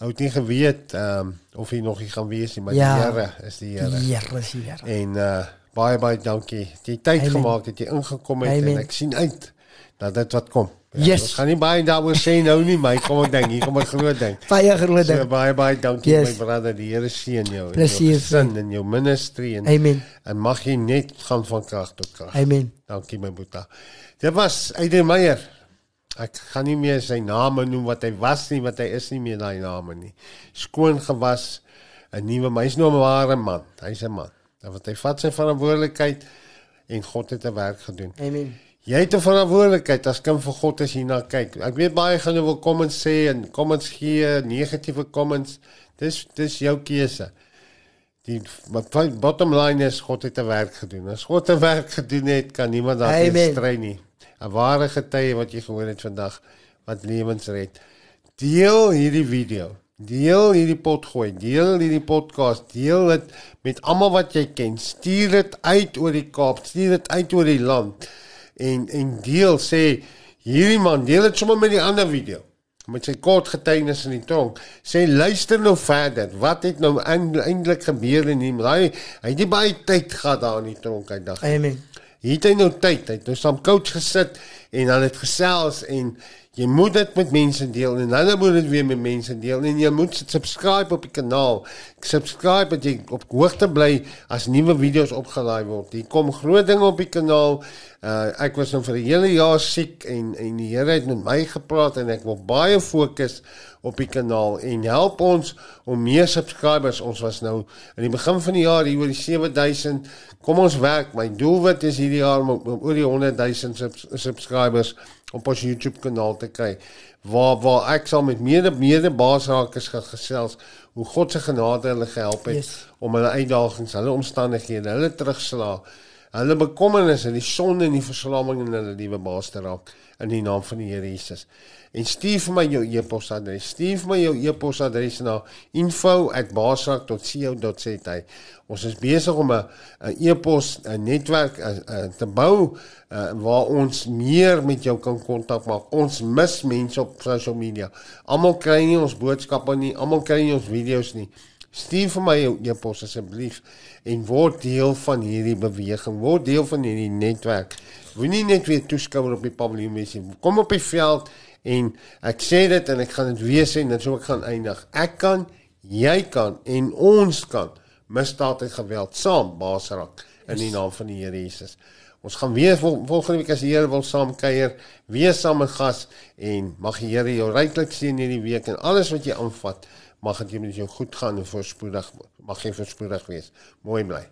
Ou het nie geweet ehm um, of hy nog hier gaan wees nie, maar Ja. die Here is die Here. Die Here is die Here. En uh baie baie dankie. Jy het tyd Amen. gemaak het jy ingekom het Amen. en ek sien uit dat dit wat kom. Yes. Ons gaan nie baie daaroor sê nou nie, maar kom ek dink hier kom 'n groot ding. Baie groot So ding. baie baie dankie Yes. my brother, die Here seën jou en Plezier, jou gesin en jou ministry en Amen. en mag jy net gaan van krag tot krag. Amen. Dankie my boetie. Dit was Aiden Meyer. Ek gaan nie meer sy name noem wat hy was nie, want hy is nie meer daai name nie. Skoon gewas, 'n nuwe mens nou 'n ware man. Hy's 'n man. Dan wat hy vat sy verantwoordelikheid en God het 'n werk gedoen. Amen. Jy het 'n verantwoordelikheid as kind van God as jy na kyk. Ek weet baie gaan nou wil comments sê en comments gee, negatiewe comments. Dis dis jou keuse. Die bottom line is God het 'n werk gedoen. As God 'n werk gedoen het, kan niemand daarteen Amen. stry nie. 'n Ware getuie wat jy gehoor het vandag wat lewens red. Deel hierdie video. Deel hierdie pot gooi. Deel hierdie podcast. Deel dit met almal wat jy ken. Stuur dit uit oor die Kaap. Stuur dit uit oor die land. En en deel sê hierdie man, deel dit sommer met die ander video met sy kort getuienis in die tronk. Sê luister nou verder. Wat het nou eintlik gebeur in hom? Hy hy het nie baie tyd gehad daar in die tronk hy dag. Amen. Het hy nou tyd. Hy het nou saam coach gesit en dan het gesels en jy moet dit met mense deel en hulle moet dit weer met mense deel en jy moet subscribe op die kanaal. Subscribe dat jy op hoogte bly as nuwe video's opgelaai word. Hier kom groot dinge op die kanaal. Uh ek was nou vir 'n hele jaar siek en en die Here het met my gepraat en ek wil baie fokus op die kanaal en help ons om meer subscribers. Ons was nou in die begin van die jaar hier oor die 7000. Kom ons werk. My doelwit is hierdie jaar om, om oor die 100 000 subs, subscribers op ons YouTube kanaal te kry. Waar waar ek sal met mede mede baasrakers gaan gesels hoe God se genade hulle gehelp het Yes. om hulle uitdagings, hulle omstandighede, hulle terugslag hulle bekommernis en die sonde en die verslamming in hulle lewe baas te raak in die naam van die Here Jesus. En stuur vir my jou e-posadres. Stuur vir my jou e-posadres na info@basrak.co.za. Ons is besig om 'n e-pos netwerk a, a, te bou uh, waar ons meer met jou kan kontak maak. Ons mis mense op social media. Almal kry nie ons boodskappe nie, almal kry nie ons video's nie. Stuur vir my jou e-pos asseblief en word deel van hierdie beweging, word deel van hierdie netwerk. Moenie net weer toeskouer op die paviljoen wees nie. Kom op die veld en ek sê dit en ek gaan dit weer sê en dit sou ek gaan eindig. Ek kan, jy kan en ons kan misdaad en geweld saam baasrak in die naam van die Here Jesus. Ons gaan weer vol, volgende week as die Here wil saam kuier, weer saam met gas en mag die Here jou ryklik seën hierdie week en alles wat jy aanvat, mag dit met jou goed gaan en voorspoedig mag jy voorspoedig wees. Mooi bly.